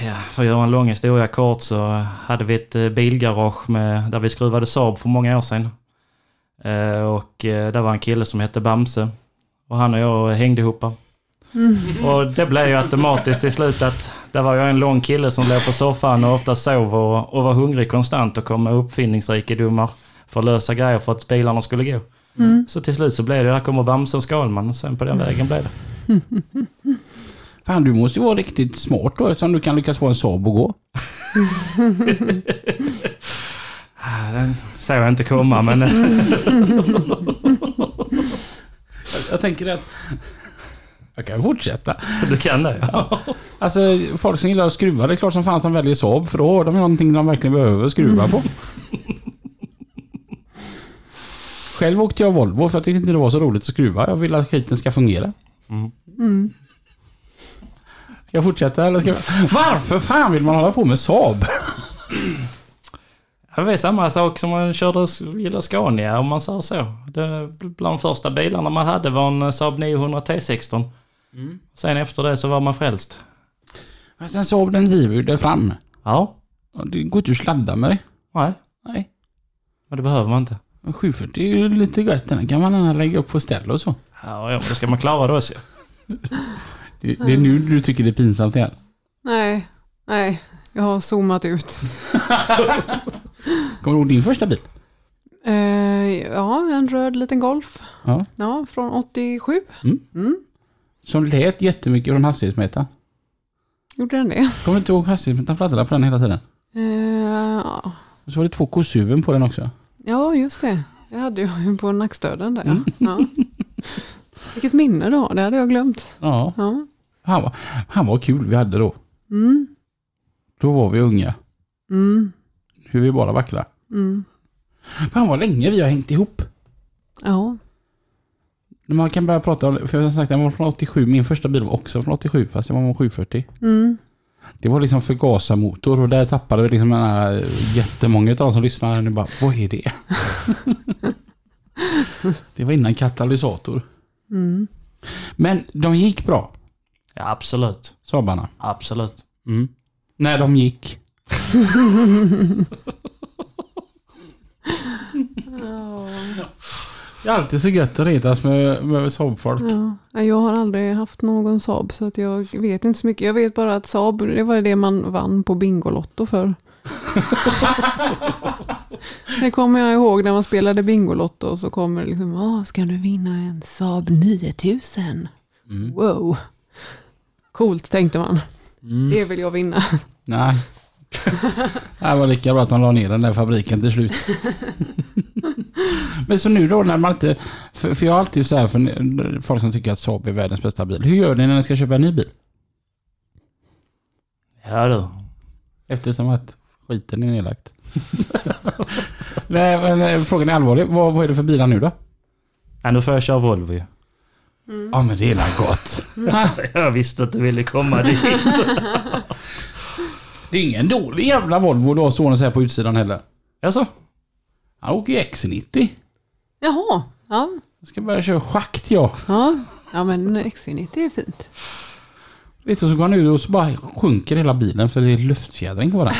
Ja, för att göra en lång historia kort så hade vi ett eh, bilgarage med, där vi skruvade Saab för många år sedan. Eh, Och eh, där var en kille som hette Bamse. Och han och jag hängde ihop. Mm. Och det blev ju automatiskt till slut att där var jag en lång kille som låg på soffan och ofta sov och, och var hungrig konstant och kom med uppfinningsrikedomar för att lösa grejer för att bilarna skulle gå. Mm. Så till slut så blev det, här kommer Bamse och Skalman och sen på den vägen blev det. <laughs> Fan, du måste ju vara riktigt smart då eftersom du kan lyckas få en Saab att gå. <laughs> Den såg jag inte komma men... <laughs> Jag, tänker att... Jag kan fortsätta. du kan det ja. <laughs> Alltså, folk som gillar att skruva, det är klart som fan att de väljer Saab för då har de någonting de verkligen behöver skruva på. Själv åkte jag Volvo för jag tyckte inte det var så roligt att skruva. Jag vill att skiten ska fungera. Mm. Mm. Ska jag fortsätta eller ska jag... Varför fan vill man hålla på med Saab? Det är samma sak som man körde gillar Scania om man säger så. Det, bland de första bilarna man hade var en Saab 900 T16. Sen efter det så var man frälst. Fast en Saab den driver ju det fram. Ja, Det går inte att sladda med det. nej, Nej. men det behöver man inte. Men 740 är ju lite gött. Den kan man lägga upp på ställ och så. Ja, ja, då ska man klara det också. <laughs> Det, är nu du tycker det är pinsamt igen. Nej, nej, jag har zoomat ut. <laughs> Kommer du ihåg din första bil? Eh, ja, en röd liten Golf. Ja. Ja, från 87. Mm. Mm. Som lät jättemycket från hastighetsmätaren. Gjorde den det? Kommer du inte ihåg hastighetsmätaren fladdrade på den hela tiden? Eh, ja, Och så var det två kosshuvuden på den också. Ja, just det. Det hade jag ju på nackstöden där. Mm. Ja. <laughs> Vilket minne då, det hade jag glömt. Ja, Ja. Han var, han var kul vi hade då. Mm. Då var vi unga. Mm. Hur vi bara vackra. Mm. Fan vad länge vi har hängt ihop. Ja. Man kan börja prata om, för jag har sagt den var från 87, min första bil var också från 87 fast jag var 740. Mm. Det var liksom förgasarmotor och där tappade vi liksom här, jättemånga av de som lyssnade nu bara, vad är det? <laughs> det var innan katalysator. Mm. Men de gick bra, Ja, absolut. Saabarna. Absolut. Mm. När de gick. Det är alltid så gött att retas med, med Saab-folk. Ja. Jag har aldrig haft någon Saab så att jag vet inte så mycket. Jag vet bara att Saab, det var det man vann på Bingolotto för. <laughs> det kommer jag ihåg när man spelade Bingolotto och så kommer det liksom, ah, ska du vinna en Saab 9000? Mm. Wow. Coolt tänkte man. Mm. Det vill jag vinna. Nej. Det var lika bra att de la ner den där fabriken till slut. Men så nu då när man inte... För, för jag har alltid så här för folk som tycker att Saab är världens bästa bil. Hur gör ni när ni ska köpa en ny bil? Ja du. Eftersom att skiten är nedlagt. <laughs> Nej, men eh, frågan är allvarlig. Vad, vad är det för bilar nu då? Ja, nu får jag köra Volvo ju. Ja men det är gott. Jag visste att du ville komma dit. <laughs> Det är ingen dålig jävla Volvo du har stående så här på utsidan heller. Jaså? Han åker ju X90. Jaha, ja. Jag ska börja köra schakt jag. Ja, ja men XC90 är fint. Vet du, så går han ut och så bara sjunker hela bilen för det är luftfjädring på den.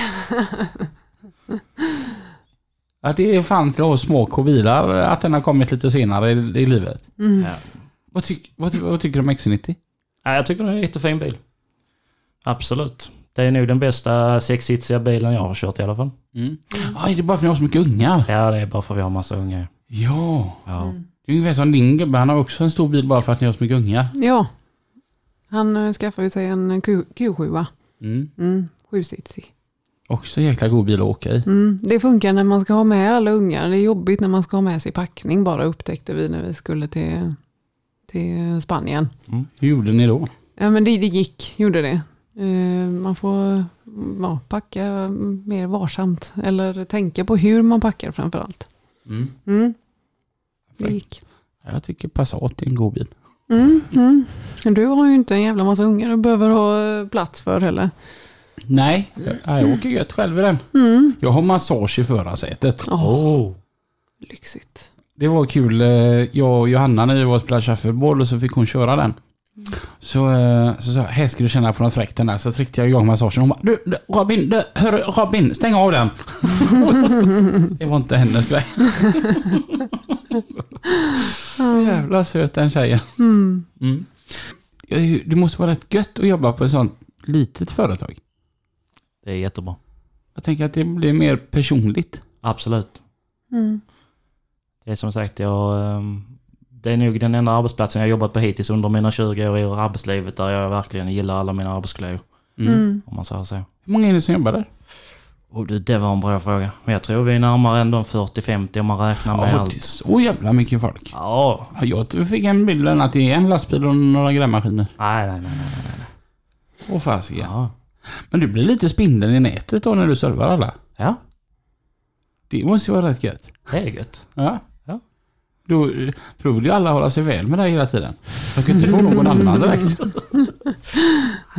Att det är fan till att ha små bilar att den har kommit lite senare i, i livet. Mm. Ja. Vad, tyck, vad, ty- vad tycker du om X90? Ja, jag tycker det är en jättefin bil. Absolut. Det är nog den bästa sexsitsiga bilen jag har kört i alla fall. Mm. Är det bara för att ni har så mycket ungar? Ja, det är bara för att vi har massa unga. Ja. Ja. Mm. Det är ungefär som din gubbe, han har också en stor bil bara för att ni har så mycket ungar. Ja. Han äh, skaffade sig en Q, Q7. Mm. Mm, sjusitsig. Också en jäkla god bil att åka i. Mm, det funkar när man ska ha med alla ungar. Det är jobbigt när man ska ha med sig packning bara upptäckte vi när vi skulle till, till Spanien. Hur gjorde ni då? Ja men det, det gick, gjorde det. Eh, man får ja, packa mer varsamt. Eller tänka på hur man packar framför allt. Mm. Mm, det gick. Jag tycker Passat är en god bil. Mm, mm. Du har ju inte en jävla massa ungar du behöver ha plats för heller. Nej, jag, jag åker gött själv i den. Mm. Jag har massage i förarsätet. Åh, lyxigt. Det var kul. eh, Jag och Johanna när vi var och spelade shuffleboard och så fick hon köra den. Så, eh, så sa jag, här ska du känna på något fräckt den där. Så tryckte jag igång massagen. Hon bara, du, du Robin, du, hör, Robin, stäng av den. <laughs> det var inte hennes grej. Jävla söt den tjejen. Mm. Mm. Det måste vara rätt gött att jobba på ett sånt litet företag. Det är jättebra. Jag tänker att det blir mer personligt. Absolut. Mm. Det är som sagt, jag... ehm, Det är nog den enda arbetsplatsen jag jobbat på hittills under mina 20 år i arbetslivet där jag verkligen gillar alla mina arbetskollegor. Mm. Mm. Om man säger så. Hur många är det som jobbar där? Och du, det var en bra fråga. Men jag tror vi är närmare ändå 40-50 om man räknar med Ja, det är allt. så jävla mycket folk. Ja. Ja, Jag fick en bild att det är en lastbil och några grävmaskiner. Nej, nej, nej, nej. nej. Åh fasiken. Ja. Men du blir lite spindeln i nätet då när du servar alla. ja, Det måste ju vara rätt gött. det är gött. Ja. Ja. Då, för då vill ju alla hålla sig väl med dig hela tiden. Jag kan inte få någon annan direkt.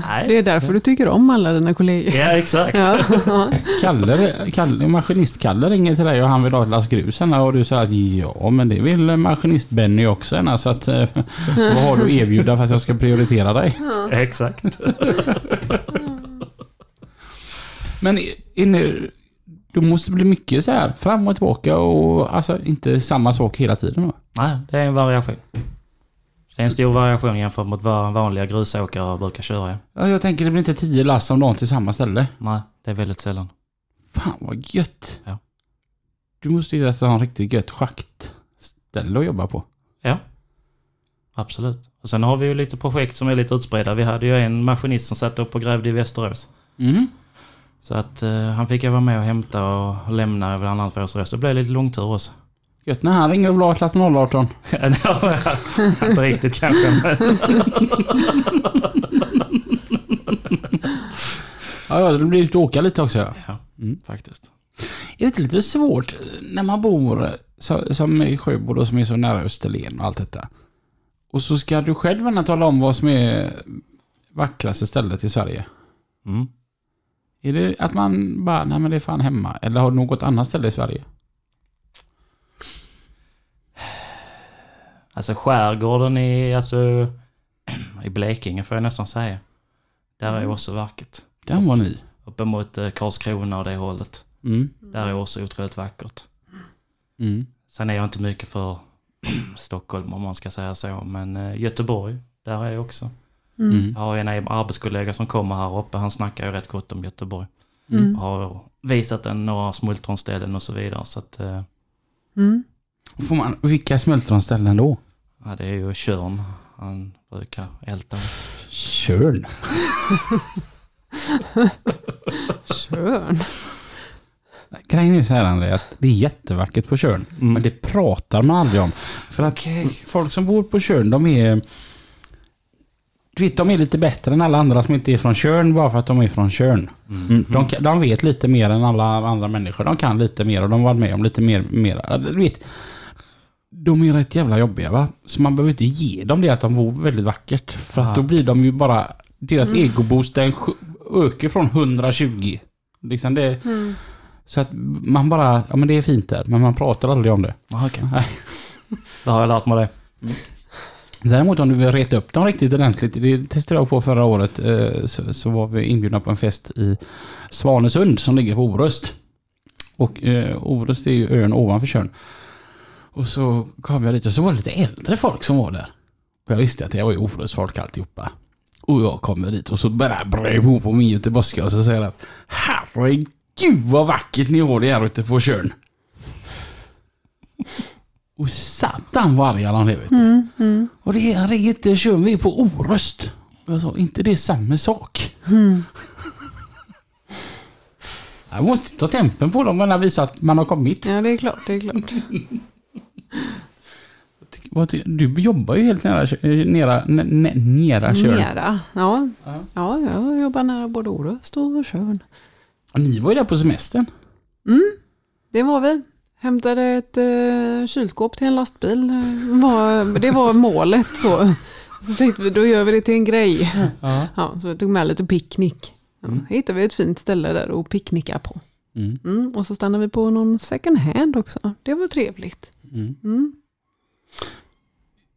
Nej. Det är därför du tycker om alla dina kollegor. Ja, exakt. Ja. Kalle, Kalle, maskinist-Kalle ringer till dig och han vill ha ett lass grus och du säger att ja men det vill maskinist-Benny också så att eh, vad har du att erbjuda för att jag ska prioritera dig? Exakt. Men är ni, du måste bli mycket så här fram och tillbaka och alltså inte samma sak hela tiden då? Nej, det är en variation. Det är en stor variation jämfört mot vad vanliga grusåkare brukar köra. Ja, jag tänker det blir inte tio lass om dagen till samma ställe. Nej, det är väldigt sällan. Fan vad gött. Ja. Du måste ju alltså ha en riktigt gött schaktställe att jobba på. Ja, absolut. Och sen har vi ju lite projekt som är lite utspridda. Vi hade ju en maskinist som satt upp och grävde i Västerås. Mm. Så att eh, han fick jag vara med och hämta och lämna bland annat för oss röst. Det blev lite långtur också. Gött när han ringer och vill ha klass 018. <laughs> Inte riktigt kanske. Men... <laughs> Ja, ja, det blir ut att åka lite också. Ja. Ja, Mm. faktiskt. Är det inte lite svårt när man bor så, som i Sjöbo då, som är så nära Österlen och allt detta. Och så ska du själv tala om vad som är vackraste stället i Sverige. Mm. Är det att man bara, nej men det är fan hemma. Eller har du något annat ställe i Sverige? Alltså skärgården i, alltså, i Blekinge får jag nästan säga. Där är också vackert. Den var ny. Uppemot eh, Karlskrona och det hållet. Mm. Där är också otroligt vackert. Mm. Sen är jag inte mycket för <clears throat> Stockholm om man ska säga så. Men eh, Göteborg, där är jag också. Mm. Jag har en arbetskollega som kommer här uppe. Han snackar ju rätt gott om Göteborg. Mm. Har visat en några smultronställen och så vidare. Så att, eh, Mm. Får man, vilka smultronställen då? ja, det är ju Tjörn. Han brukar älta. Tjörn. Körn. Grejen är så här Andreas, det är jättevackert på Tjörn. Mm. Men det pratar man aldrig om. För att folk som bor på Tjörn, de är... Du vet, de är lite bättre än alla andra som inte är från Tjörn bara för att de är från Tjörn. Mm. De, de vet lite mer än alla andra människor. De kan lite mer och de har varit med om lite mer. mer. Du vet, de är rätt jävla jobbiga va? Så man behöver inte ge dem det att de bor väldigt vackert. För att då blir de ju bara... Deras egoboost den ökar från 120. Liksom det, Så att man bara... Ja men det är fint där. Men man pratar aldrig om det. Ah, okej. Nej. Då har jag lärt mig det. Däremot om du vill reta upp dem riktigt ordentligt, det testade jag på förra året, eh, så, så var vi inbjudna på en fest i Svanesund som ligger på Orust. Och eh, Orust är ju ön ovanför Tjörn. Och så kom jag dit och så var det lite äldre folk som var där. Och jag visste att det var ju Orust-folk alltihopa. Och jag kommer dit och så bara brer på på min göteborgska och så säger jag att Herregud vad vackert ni har det här ute på Tjörn. Och satan vad arga de vet du. Mm. Mm. Och det är inte Tjörn, vi är på Orust. Och jag sa, inte det är samma sak? Mm. <laughs> Jag måste ta tempen på dem och visa att man har kommit. Ja, det är klart. Det är klart. <laughs> Du jobbar ju helt nära, eh, nära, nä- nä- nära Tjörn. Nära. Ja. Ja. ja, jag jobbar nära både Orust och. Och Ni var ju där på semestern. Mm, det var vi. Hämtade ett eh, kylskåp till en lastbil. Eh, Var, det var målet så. Så tänkte vi, då gör vi det till en grej. Ja. Ja, så vi tog med lite picknick. Ja, Mm. hittade vi ett fint ställe där att picknicka på. Mm. Mm, och så stannade vi på någon second hand också. Det var trevligt. Mm. Mm.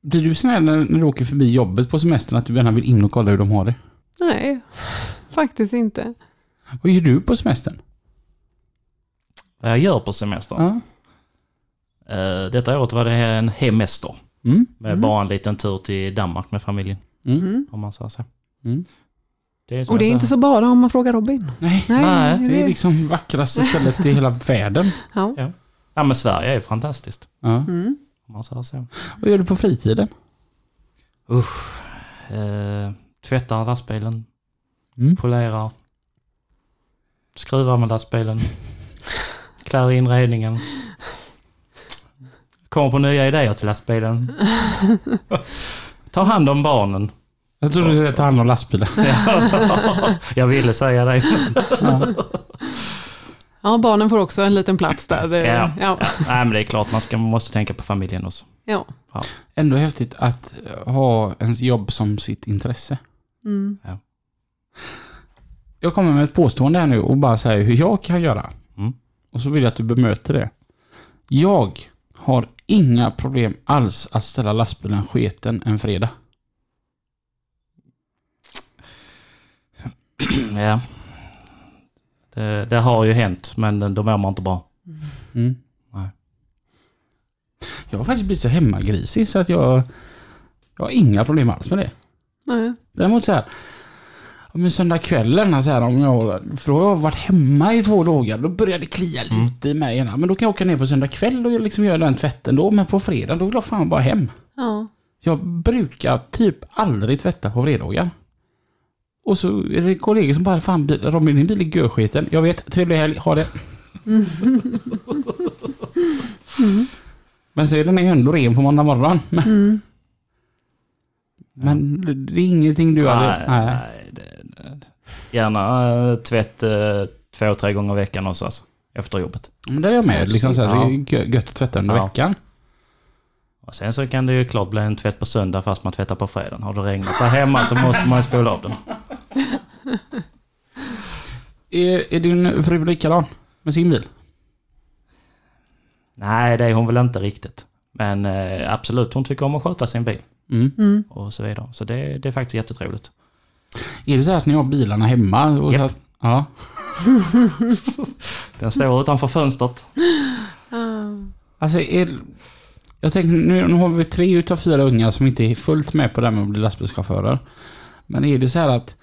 Blir du här när, när du åker förbi jobbet på semestern att du gärna vill in och kolla hur de har det? Nej, faktiskt inte. Vad gör du på semestern? Vad jag gör på semestern. Ja. Eh, detta året var det en hemester. Mm. Med Mm. bara en liten tur till Danmark med familjen. Mm. Mm. Om man säger så. Mm. Det Och det är inte så bara om man frågar Robin. Nej, Nej, Nej, det är liksom vackraste stället i hela världen. <laughs> Ja. Ja men Sverige är ju fantastiskt. Ja. Mm. Om man säger så. Vad gör du på fritiden? Usch. Eh, tvättar lastbilen. Mm. Polerar. Skruvar med lastbilen. Klär inredningen. Kommer på nya idéer till lastbilen. Tar hand om barnen. Jag trodde du skulle ta hand om lastbilen. Jag ville säga det. Ja. ja, barnen får också en liten plats där. Ja. Ja. Ja, nej men det är klart man ska, man måste tänka på familjen också. ja. Ändå häftigt att ha ens jobb som sitt intresse. Mm. Jag kommer med ett påstående här nu och bara säger hur jag kan göra. Och så vill jag att du bemöter det. Jag har inga problem alls att ställa lastbilen sketen en fredag. <clears throat> ja. Det, det har ju hänt men då mår man inte bra. Mm. Nej. Jag har faktiskt blivit så hemmagrisig så att jag, jag har inga problem alls med det. Nej. Däremot så här, om en söndagskvällen, så här, om jag, för då har jag varit hemma i två dagar, då börjar det klia lite i mig. Men då kan jag åka ner på söndag kväll och liksom göra den tvätten då, men på fredag då vill jag fan bara hem. Ja. Jag brukar typ aldrig tvätta på fredagar. Och så är det kollegor som bara, fan bil- Robin din bil är görskiten. Jag vet, trevlig helg, ha det. Men så är den ju ändå ren på måndag morgon. Men, Mm. men det är ingenting du hade... Nej, nej. Det, det. Gärna eh, tvätt eh, två, tre gånger i veckan också alltså, efter jobbet. Men där är jag med. Liksom så här, Ja. Det är gö- gött att tvätta under Ja. veckan. Och sen så kan det ju klart bli en tvätt på söndag fast man tvättar på fredagen. Har det regnat där hemma så måste man ju spola av den. <laughs> Är, är din fru likadan med sin bil? Nej, det är hon väl inte riktigt. Men eh, absolut, hon tycker om att sköta sin bil Mm. Mm. och så vidare. Så det, det är faktiskt jättetrevligt. Är det så här att ni har bilarna hemma? Och Japp. att, ja. <laughs> Den står utanför fönstret. Alltså, är, jag tänker nu, nu har vi tre utav fyra unga som inte är fullt med på det här med att bli lastbilschaufförer. Men är det så här att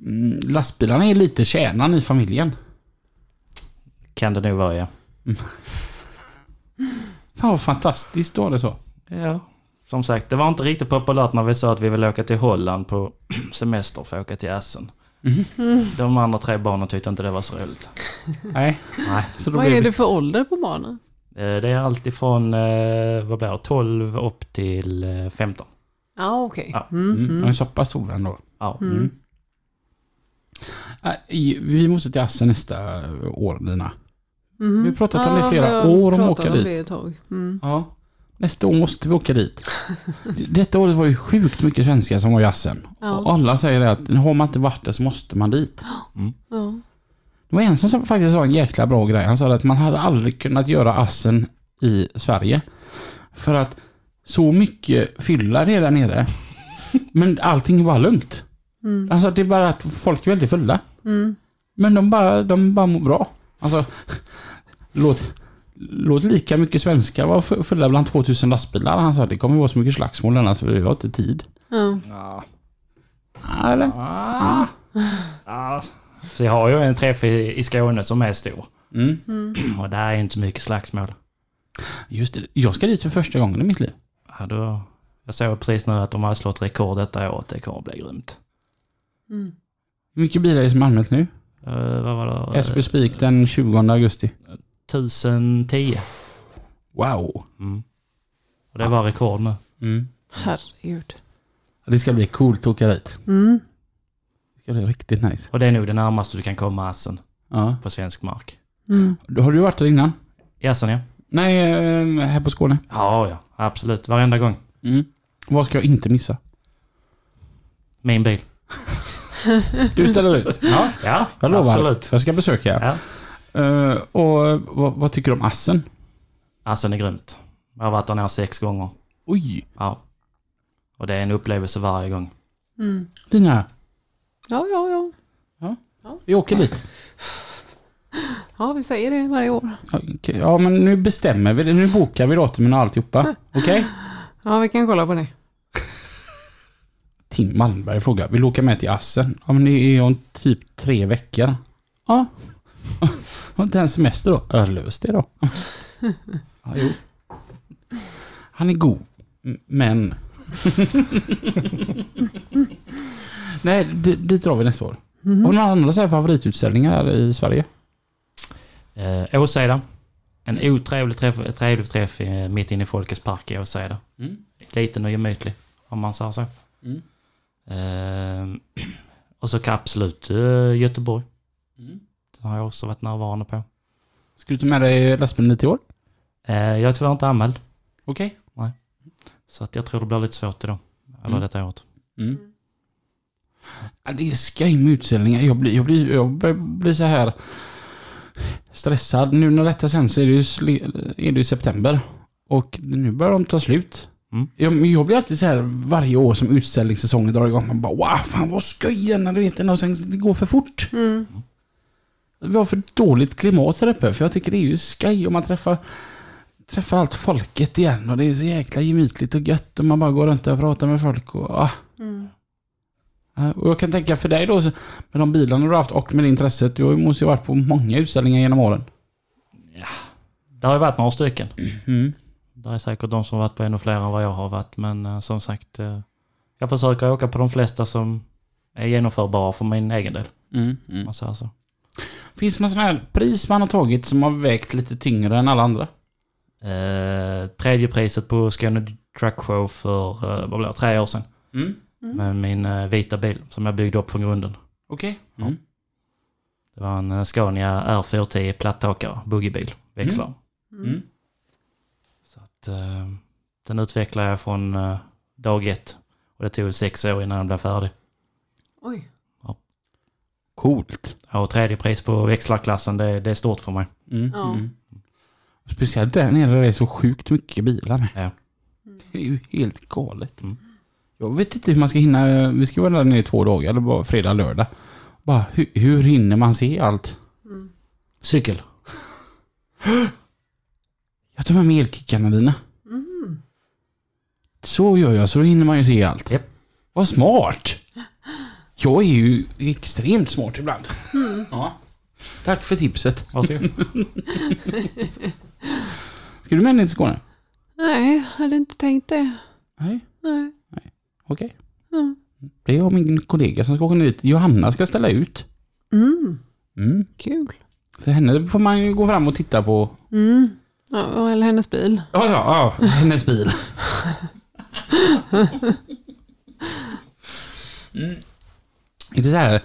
mm, lastbilarna är lite kärnan i familjen? Kan det nog vara, ja. <laughs> Fan vad fantastiskt då det så. Ja, som sagt, det var inte riktigt populärt när vi sa att vi ville åka till Holland på <clears throat> semester för att åka till Assen. De andra tre barnen tyckte inte det var så roligt. <laughs> Nej. Nej. Så då Vad är det... för ålder på barnen? Eh, Det är allt ifrån, eh, vad blir det, 12 upp till eh, 15. Ja, okej. Ja. Mm. Mm, är Mm. så pass stora ändå. Ja. Mm. I- Vi måste till Assen nästa år, Lina. Mhm. Vi har pratat om det i flera har år om att åka dit. det ett tag. Mm. Ja. Nästa år måste vi åka dit. <laughs> Detta året var ju sjukt mycket svenskar som var i Assen. Ja. Och alla säger det att har man inte varit där så måste man dit. Ja. Det var en som faktiskt sa en jäkla bra grej. Han sa att man hade aldrig kunnat göra Assen i Sverige. För att så mycket fylla det är där nere. <laughs> Men allting är bara lugnt. Mm. Alltså det är bara att folk är väldigt fulla. Mm. Men de bara, de bara mår bra. Alltså, <laughs> låt, låt lika mycket svenskar vara fu- fulla bland 2000 lastbilar. Han sa det kommer vara så mycket slagsmål annars för vi har inte tid. Ja. Ja. Ja, Eller? Ja. Så jag har ju en träff i, i Skåne som är stor. Mm. Mm. Och där är inte mycket slagsmål. Just det, jag ska dit för första gången i mitt liv. Ja, då, jag såg precis nu att de har slått rekord detta året. Det kommer att bli grymt. Mm. Hur mycket bilar är det som anmält nu? Uh, vad var det? Esby Spik den 20 augusti. 1010. Wow. Mm. Och det var rekord nu. Mm. Herregud. Det ska bli coolt att åka dit. Mm. Det ska bli riktigt nice. Och det är nog det närmaste du kan komma Assen Ja. på svensk mark. Mm. Har du varit där innan? I Assen ja. Nej, eh, här på Skåne. Ja, ja. Absolut. Varenda gång. Mm. Vad ska jag inte missa? Min bil. Du ställer ut? Ja. Ja, Jag lovar. absolut. Jag ska besöka. Ja. Eh, och vad, vad tycker du om Assen? Assen är grymt. Jag har varit där nere sex gånger. Oj! Ja. Och det är en upplevelse varje gång. Mm. Lina, Ja, ja, ja. vi åker dit. Ja, vi säger det varje år. Ja, okej. Ja, men nu bestämmer vi det. Nu bokar vi datumen och alltihopa. <laughs> Okej? Ja, vi kan kolla på det. Tim Malmberg frågar, vill du åka med till Assen? Ja, men det är om typ tre veckor. Ja. Har inte en semester då? Ja, lös det då. Ja, jo. Han är god. M- Men... Nej, di- dit drar vi nästa år. Har du några andra så här favoritutställningar i Sverige? Eh, Åseda. En otrevlig träff, trevlig träff eh, mitt inne i Folkets park i Åseda. Mm. Liten och gemytlig, om man säger så. Mm. Eh, <clears throat> och så absolut eh, Göteborg. Mm. Den har jag också varit närvarande på. Ska du ta med dig lastbilen lite i år? Eh, jag är tyvärr inte anmäld. Okej. Så att jag tror det blir lite svårt idag. Eller Mm. detta året. Mm. Ja, det är skoj med utställningar. Jag blir, jag, blir, jag börjar bli så här stressad. Nu när detta sen så är det ju, sli- är det ju september. Och nu börjar de ta slut. Mm. Jag, men jag blir alltid så här varje år som utställningssäsongen drar igång. Man bara wow, fan vad skoj när du vet det. Och sen det går för fort. Mm. Vi har för dåligt klimat här uppe. För jag tycker det är ju skoj om man träffar Träffar allt folket igen och det är så jäkla gemytligt och gött och man bara går runt och pratar med folk och ah, Mm. Ja, Och jag kan tänka för dig då, med de bilarna du har haft och med det intresset. Du måste ju ha varit på många utställningar genom åren. Det har ju varit några stycken. Mm. Det är säkert de som har varit på ännu fler än vad jag har varit. Men eh, som sagt, eh, jag försöker åka på de flesta som är genomförbara för min egen del. Mm, mm. man säger så. Finns det någon sån här pris man har tagit som har vägt lite tyngre än alla andra? Eh, tredje priset på Skåne Truck Show för, eh, vad blir det, tre år sedan. Mm. Med min eh, vita bil som jag byggde upp från grunden. Okej. Mm. Det var en eh, Scania R410 platthåkare, buggybil, växlar. Mm. Så att, eh, den utvecklade jag från eh, dag ett. Och det tog sex år innan den blev färdig. Oj. Coolt. Och tredje pris på växlarklassen, det, det är stort för mig. Mm. Ja. Mm. Speciellt där nere där det är så sjukt mycket bilar med. Ja. Det är ju helt galet. Mm. Jag vet inte hur man ska hinna. Vi ska vara där nere i två dagar, eller bara fredag, lördag. Bara, hur, hur hinner man se allt? Mm. Cykel. <gasps> Jag tar med mig elkickarna dina. Mm. Så gör jag, så då hinner man ju se allt. Japp. Vad smart! Jag är ju extremt smart ibland. Ja. Tack för tipset. Varsågod. <laughs> Ska du med ner till Skåne? Nej, hade inte tänkt det. Nej. Nej. Okej. Ja. Det är jag och min kollega som ska åka ner dit. Johanna ska ställa ut. Mm. Mm. Kul. Så henne får man ju gå fram och titta på. Mm. Ja, eller hennes bil. Ja, ja, ja. Hennes bil. <laughs> Mm. Är det så här...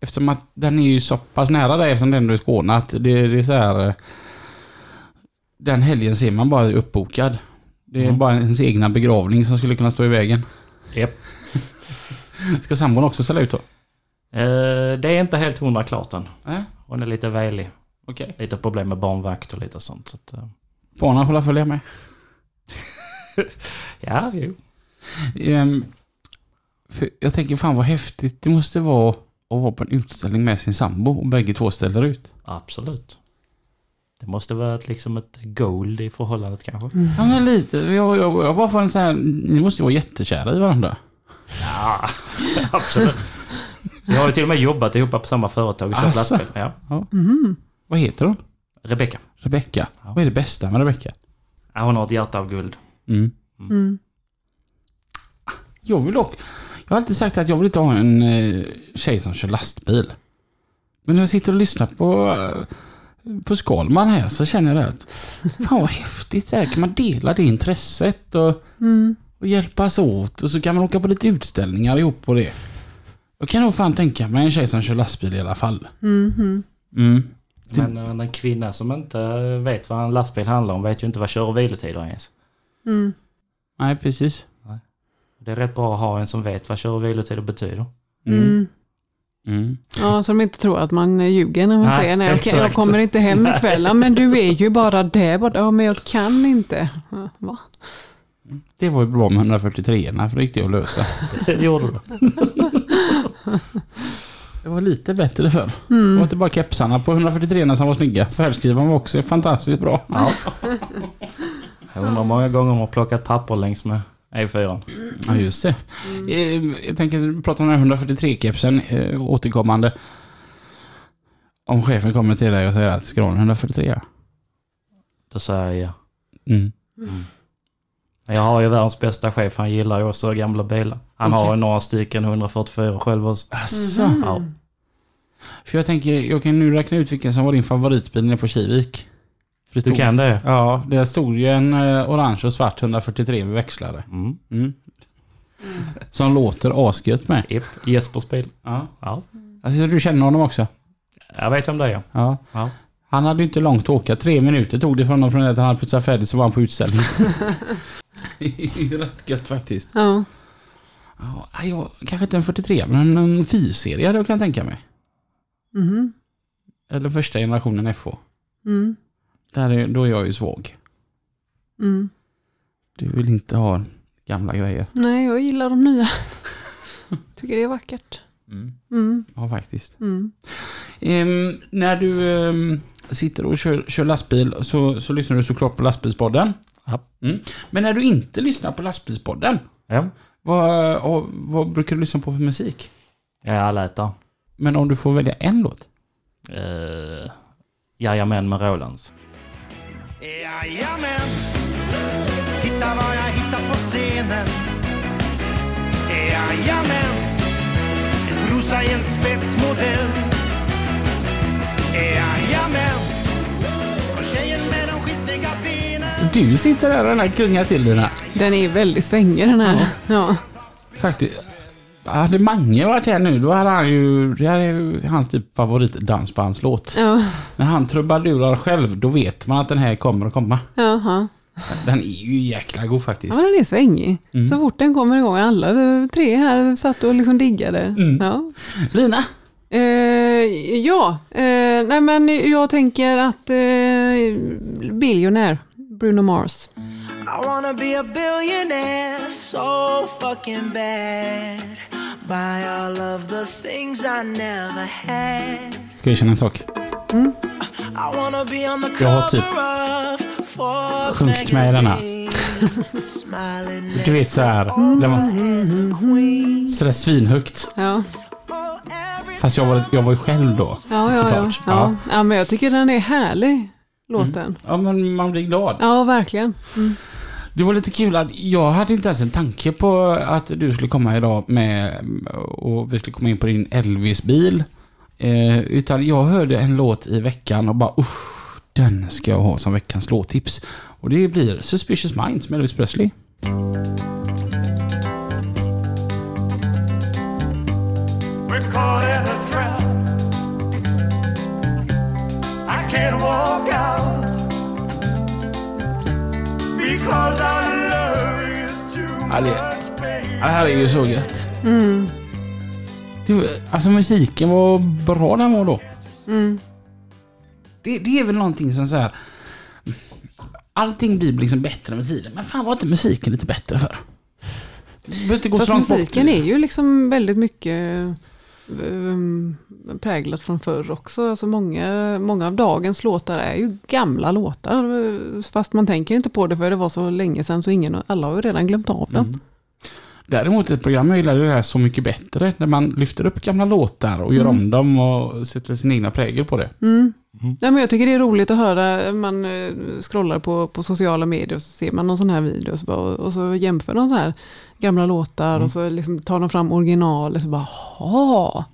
Eftersom att den är ju så pass nära dig eftersom den är i Skåne att det, det är så här... eh, Den helgen ser man bara uppbokad. Det är Mm. bara ens egna begravning som skulle kunna stå i vägen. Japp. <laughs> Ska sambon också ställa ut då? Eh, det är inte helt hundra klart än. Nej. Hon är lite välig. Okej. Lite problem med barnvakt och lite sånt. Så att, eh, Barnen får la följa med. <laughs> ja, jo. Ehm, för jag tänker fan vad häftigt det måste vara att vara på en utställning med sin sambo och bägge två ställer ut. Absolut. Det måste vara ett, liksom ett gold i förhållandet kanske. Ja men lite. Jag, jag, jag bara får en sån här, ni måste ju vara jättekära i varandra. Ja, <laughs> absolut. Vi har ju till och med jobbat ihop på samma företag och kört Asså? lastbil. Ja. Mm. Vad heter hon? Rebecka. Rebecka. Ja. Vad är det bästa med Rebecka? Ja, hon har ett hjärta av guld. Mm. Mm. Jag vill dock, jag har alltid sagt att jag vill inte ha en eh, tjej som kör lastbil. Men när jag sitter och lyssnar på, eh, på Skalman här så känner jag att fan vad häftigt det här. Kan man dela det intresset och Mm. och hjälpas åt och så kan man åka på lite utställningar ihop på det. Jag kan nog fan tänka mig en tjej som kör lastbil i alla fall. Mm. Mm. Men eh, en kvinna som inte vet vad en lastbil handlar om vet ju inte vad kör och vilotider är ens. Mm. Nej, precis. Det är rätt bra att ha en som vet vad kör och vilotider betyder. Mm. Mm. Mm. Ja, så de inte tror att man ljuger när man Nej, säger nej, okej, jag kommer inte hem ikväll. Ja, men du är ju bara där borta. Ja, men jag kan inte. Va? Det var ju bra med 143 för det gick det att lösa. <laughs> Det gjorde du. <laughs> Det var lite bättre förr. Det var Mm. inte bara kepsarna på 143 som var snygga. Färdskrivaren var också fantastiskt bra. Ja. Jag undrar hur många gånger de har plockat papper längs med E4. Ja, just det. Eh, Jag tänker prata om den här 143-kepsen eh, återkommande. Om chefen kommer till dig och säger att ska du ha en 143? Då säger jag Mm. Men Jag har ju världens bästa chef. Han gillar ju också gamla bilar. Han har Okej. ju några stycken 144 själv också. Asså. Mhm. Ja. För jag tänker, jag kan nu räkna ut vilken som var din favoritbil nere på Kivik. Det Du stod- kan det? Ja, det stod ju en eh, orange och svart 143 med växlare. Mm. Mm. Som låter asgött med. Japp, Jespers bil. Ja. Ja. Alltså, du känner honom också? Jag vet om det är ja. Ja. Ja. Han hade ju inte långt att åka. Tre minuter tog det från honom från det att han hade putsat färdigt så var han på utställning. <laughs> Rätt gött faktiskt. Ja. Ja, jag, kanske inte en 43 men en 4-serie då kan jag tänka mig. Mhm. Eller första generationen FH. Mm. Där är, då är jag ju svag. Mm. Du vill inte ha gamla grejer. Nej, jag gillar de nya. <laughs> Tycker det är vackert. Mm. Mm. Ja, faktiskt. Mm. Ehm, när du ehm, sitter och kör, kör lastbil så, så lyssnar du såklart på lastbilspodden. Ja. Mm. Men när du inte lyssnar på lastbilspodden, Ja. vad, och, vad brukar du lyssna på för musik? Jag är allätare. Men om du får välja en låt? Uh, Jajamän med Rolands. Jajamän, titta vad jag hittat på scenen. Jajamän, sig en spetsmodell. Jajamän! Och tjejen med de skistiga benen. Du sitter där och den här gungar till dina. Den är väldigt svängig den här. Ja. Faktiskt. Hade Mange varit här nu, då hade han ju... Det här är ju hans typ favoritdansbandslåt. Ja. När han trubadurar själv, då vet man att den här kommer att komma. Jaha. Den är ju jäkla god Ja, faktiskt. den är svängig. Mm. Så fort den kommer igång, alla tre här satt och liksom diggade. Mm. Ja. Lina? Eh, ja, eh, nej men jag tänker att eh, Billionaire, Bruno Mars. I wanna be a billionaire so fucking bad. Buy all of the things I never had. Ska jag känna en sak? I wanna be on the Jag har typ cover of Forbes sjunkit med i denna. <laughs> Du vet så här, queen. sådär svinhögt. Ja, Fast jag var, jag var ju själv då. ja, ja, ja, ja. ja. men jag tycker den är härlig, låten. Ja, men man blir glad. Ja, verkligen. Det var lite kul att jag hade inte ens en tanke på att du skulle komma idag med och vi skulle komma in på din Elvis-bil. Eh, utan jag hörde en låt i veckan och bara usch, den ska jag ha som veckans låttips. Och det blir Suspicious Minds med Elvis Presley. We're Ja, det-. Det här är ju så gött. Mm. Du, alltså musiken var bra den var då. Mm. Det, det är väl någonting som så här. Allting blir liksom bättre med tiden. Men fan var inte musiken lite bättre för? Behöver inte gå Fast långt bort. musiken är ju liksom väldigt mycket um, präglat från förr också. Alltså många, många av dagens låtar är ju gamla låtar. Fast man tänker inte på det för det var så länge sedan så ingen, alla har ju redan glömt av dem. Mm. Däremot ett program jag gillade det här Så mycket bättre. När man lyfter upp gamla låtar och gör Mm. om dem och sätter sin egna prägel på det. Mm. Mm. Ja, men jag tycker det är roligt att höra, man eh, scrollar på, på sociala medier och så ser man någon sån här video och så, bara, och så jämför de så här gamla låtar Mm. och så liksom tar de fram originalet och bara, jaha,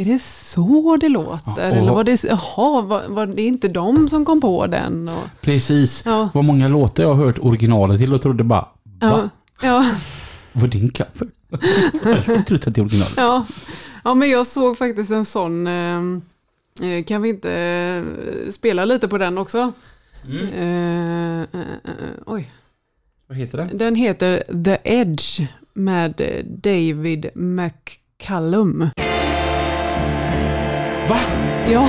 är det så det låter? Ja, Eller var det, jaha, var, var det inte de som kom på den? Och, Precis. ja, Vad många låtar jag har hört originalet till och trodde bara ja, Va? ja, Vad din kaffe? Jag har alltid trott att det är originalet. ja. ja, men jag såg faktiskt en sån, eh, eh, kan vi inte eh, spela lite på den också? Mm. Eh, oj. Vad heter den? Den heter The Edge med David McCallum. Va? Ja,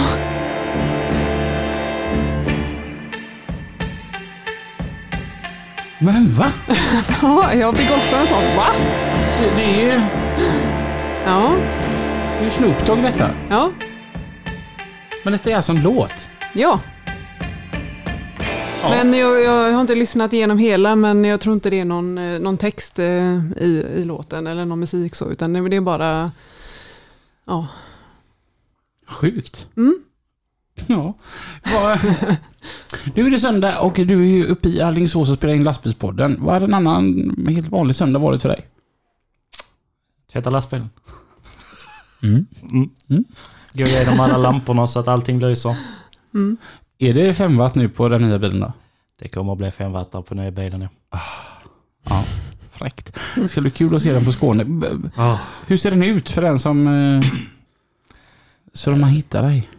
Men va? <laughs> ja, jag fick också en sån. Va? Det, det är ju Ja, det är ju Snoop Dogg detta. ja, Men detta är alltså en låt. ja. Ja. Men jag, jag har inte lyssnat igenom hela, men jag tror inte det är någon, eh, någon text eh, i, i låten eller någon musik så, utan det det är bara... Ja. Sjukt. Mm. <laughs> Ja. Nu <laughs> är det söndag och du är ju uppe i Alingsås och spelar in lastbilspodden. Vad hade en annan helt vanlig söndag varit för dig? Tvätta lastbilen. Mm. Mm. Mm. Gå igenom alla lamporna så att allting lyser. Mm. Är det 5 watt nu på den nya bilen då? Det kommer att bli fem wattar på nya bilen ja. Ja, fräckt. Det ska bli kul att se den på Skåne. Oh. Hur ser den ut för den som... eh, Så de man hittar dig?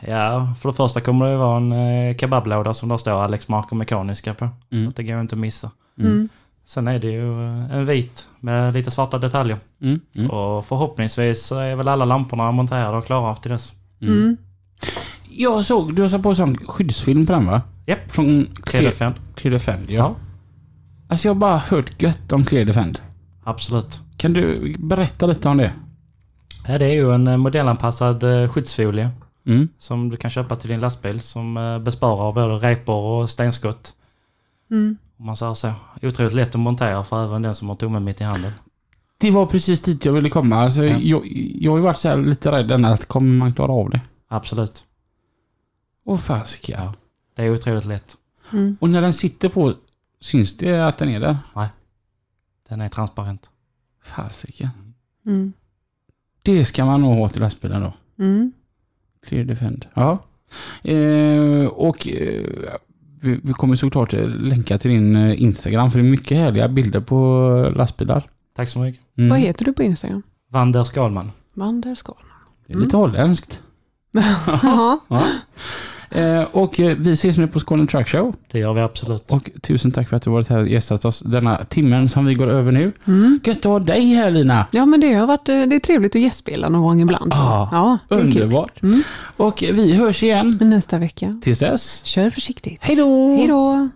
Ja, för det första kommer det vara en eh, kebablåda som där står Alex Marker Mekaniska på. Mm. Att det går inte att missa. Mm. Sen är det ju eh, en vit med lite svarta detaljer. Mm. Mm. Och förhoppningsvis så är väl alla lamporna monterade och klara till dess. Mm. Mm. Jag såg, du har satt på sån skyddsfilm på den va? Japp, Från Clear Clear, Defend. Clear Defend, ja. Ja. Alltså jag har bara hört gött om Clear Defend. Absolut. Kan du berätta lite om det? Ja, det är ju en eh, modellanpassad eh, skyddsfolie Mm. som du kan köpa till din lastbil som eh, besparar både repor och stenskott. Mm. Om man säger så. Otroligt lätt att montera för även den som har tummen mitt i handen. Det var precis dit jag ville komma. Alltså, Ja. jag, jag har ju varit så här lite rädd än att kommer man klara av det? Absolut. Åh fasiken. Ja. Det är otroligt lätt. Mm. Och när den sitter på, syns det att den är där? Den är transparent. Fasiken. Mm. Det ska man nog ha till lastbilen då. Mm. Clear Defend. Ja. Eh, och eh, vi, vi kommer såklart länka till din eh, Instagram för det är mycket härliga bilder på lastbilar. Tack så mycket. Mm. Vad heter du på Instagram? Vander Skalman. Vanderskal. Det är lite holländskt. <laughs> Ja. Eh, och eh, vi ses nu på Skåne Truck Show. Det gör vi absolut. Och tusen tack för att du varit här och gästat oss denna timmen som vi går över nu. Mm. Gött att ha dig här Lina. ja, men det har varit, eh, det är trevligt att gästspela någon gång ibland. Så. Ah, ja. Underbart. Mm. Och vi hörs igen. Nästa vecka. Tills dess. Kör försiktigt. Hej då! Hej då!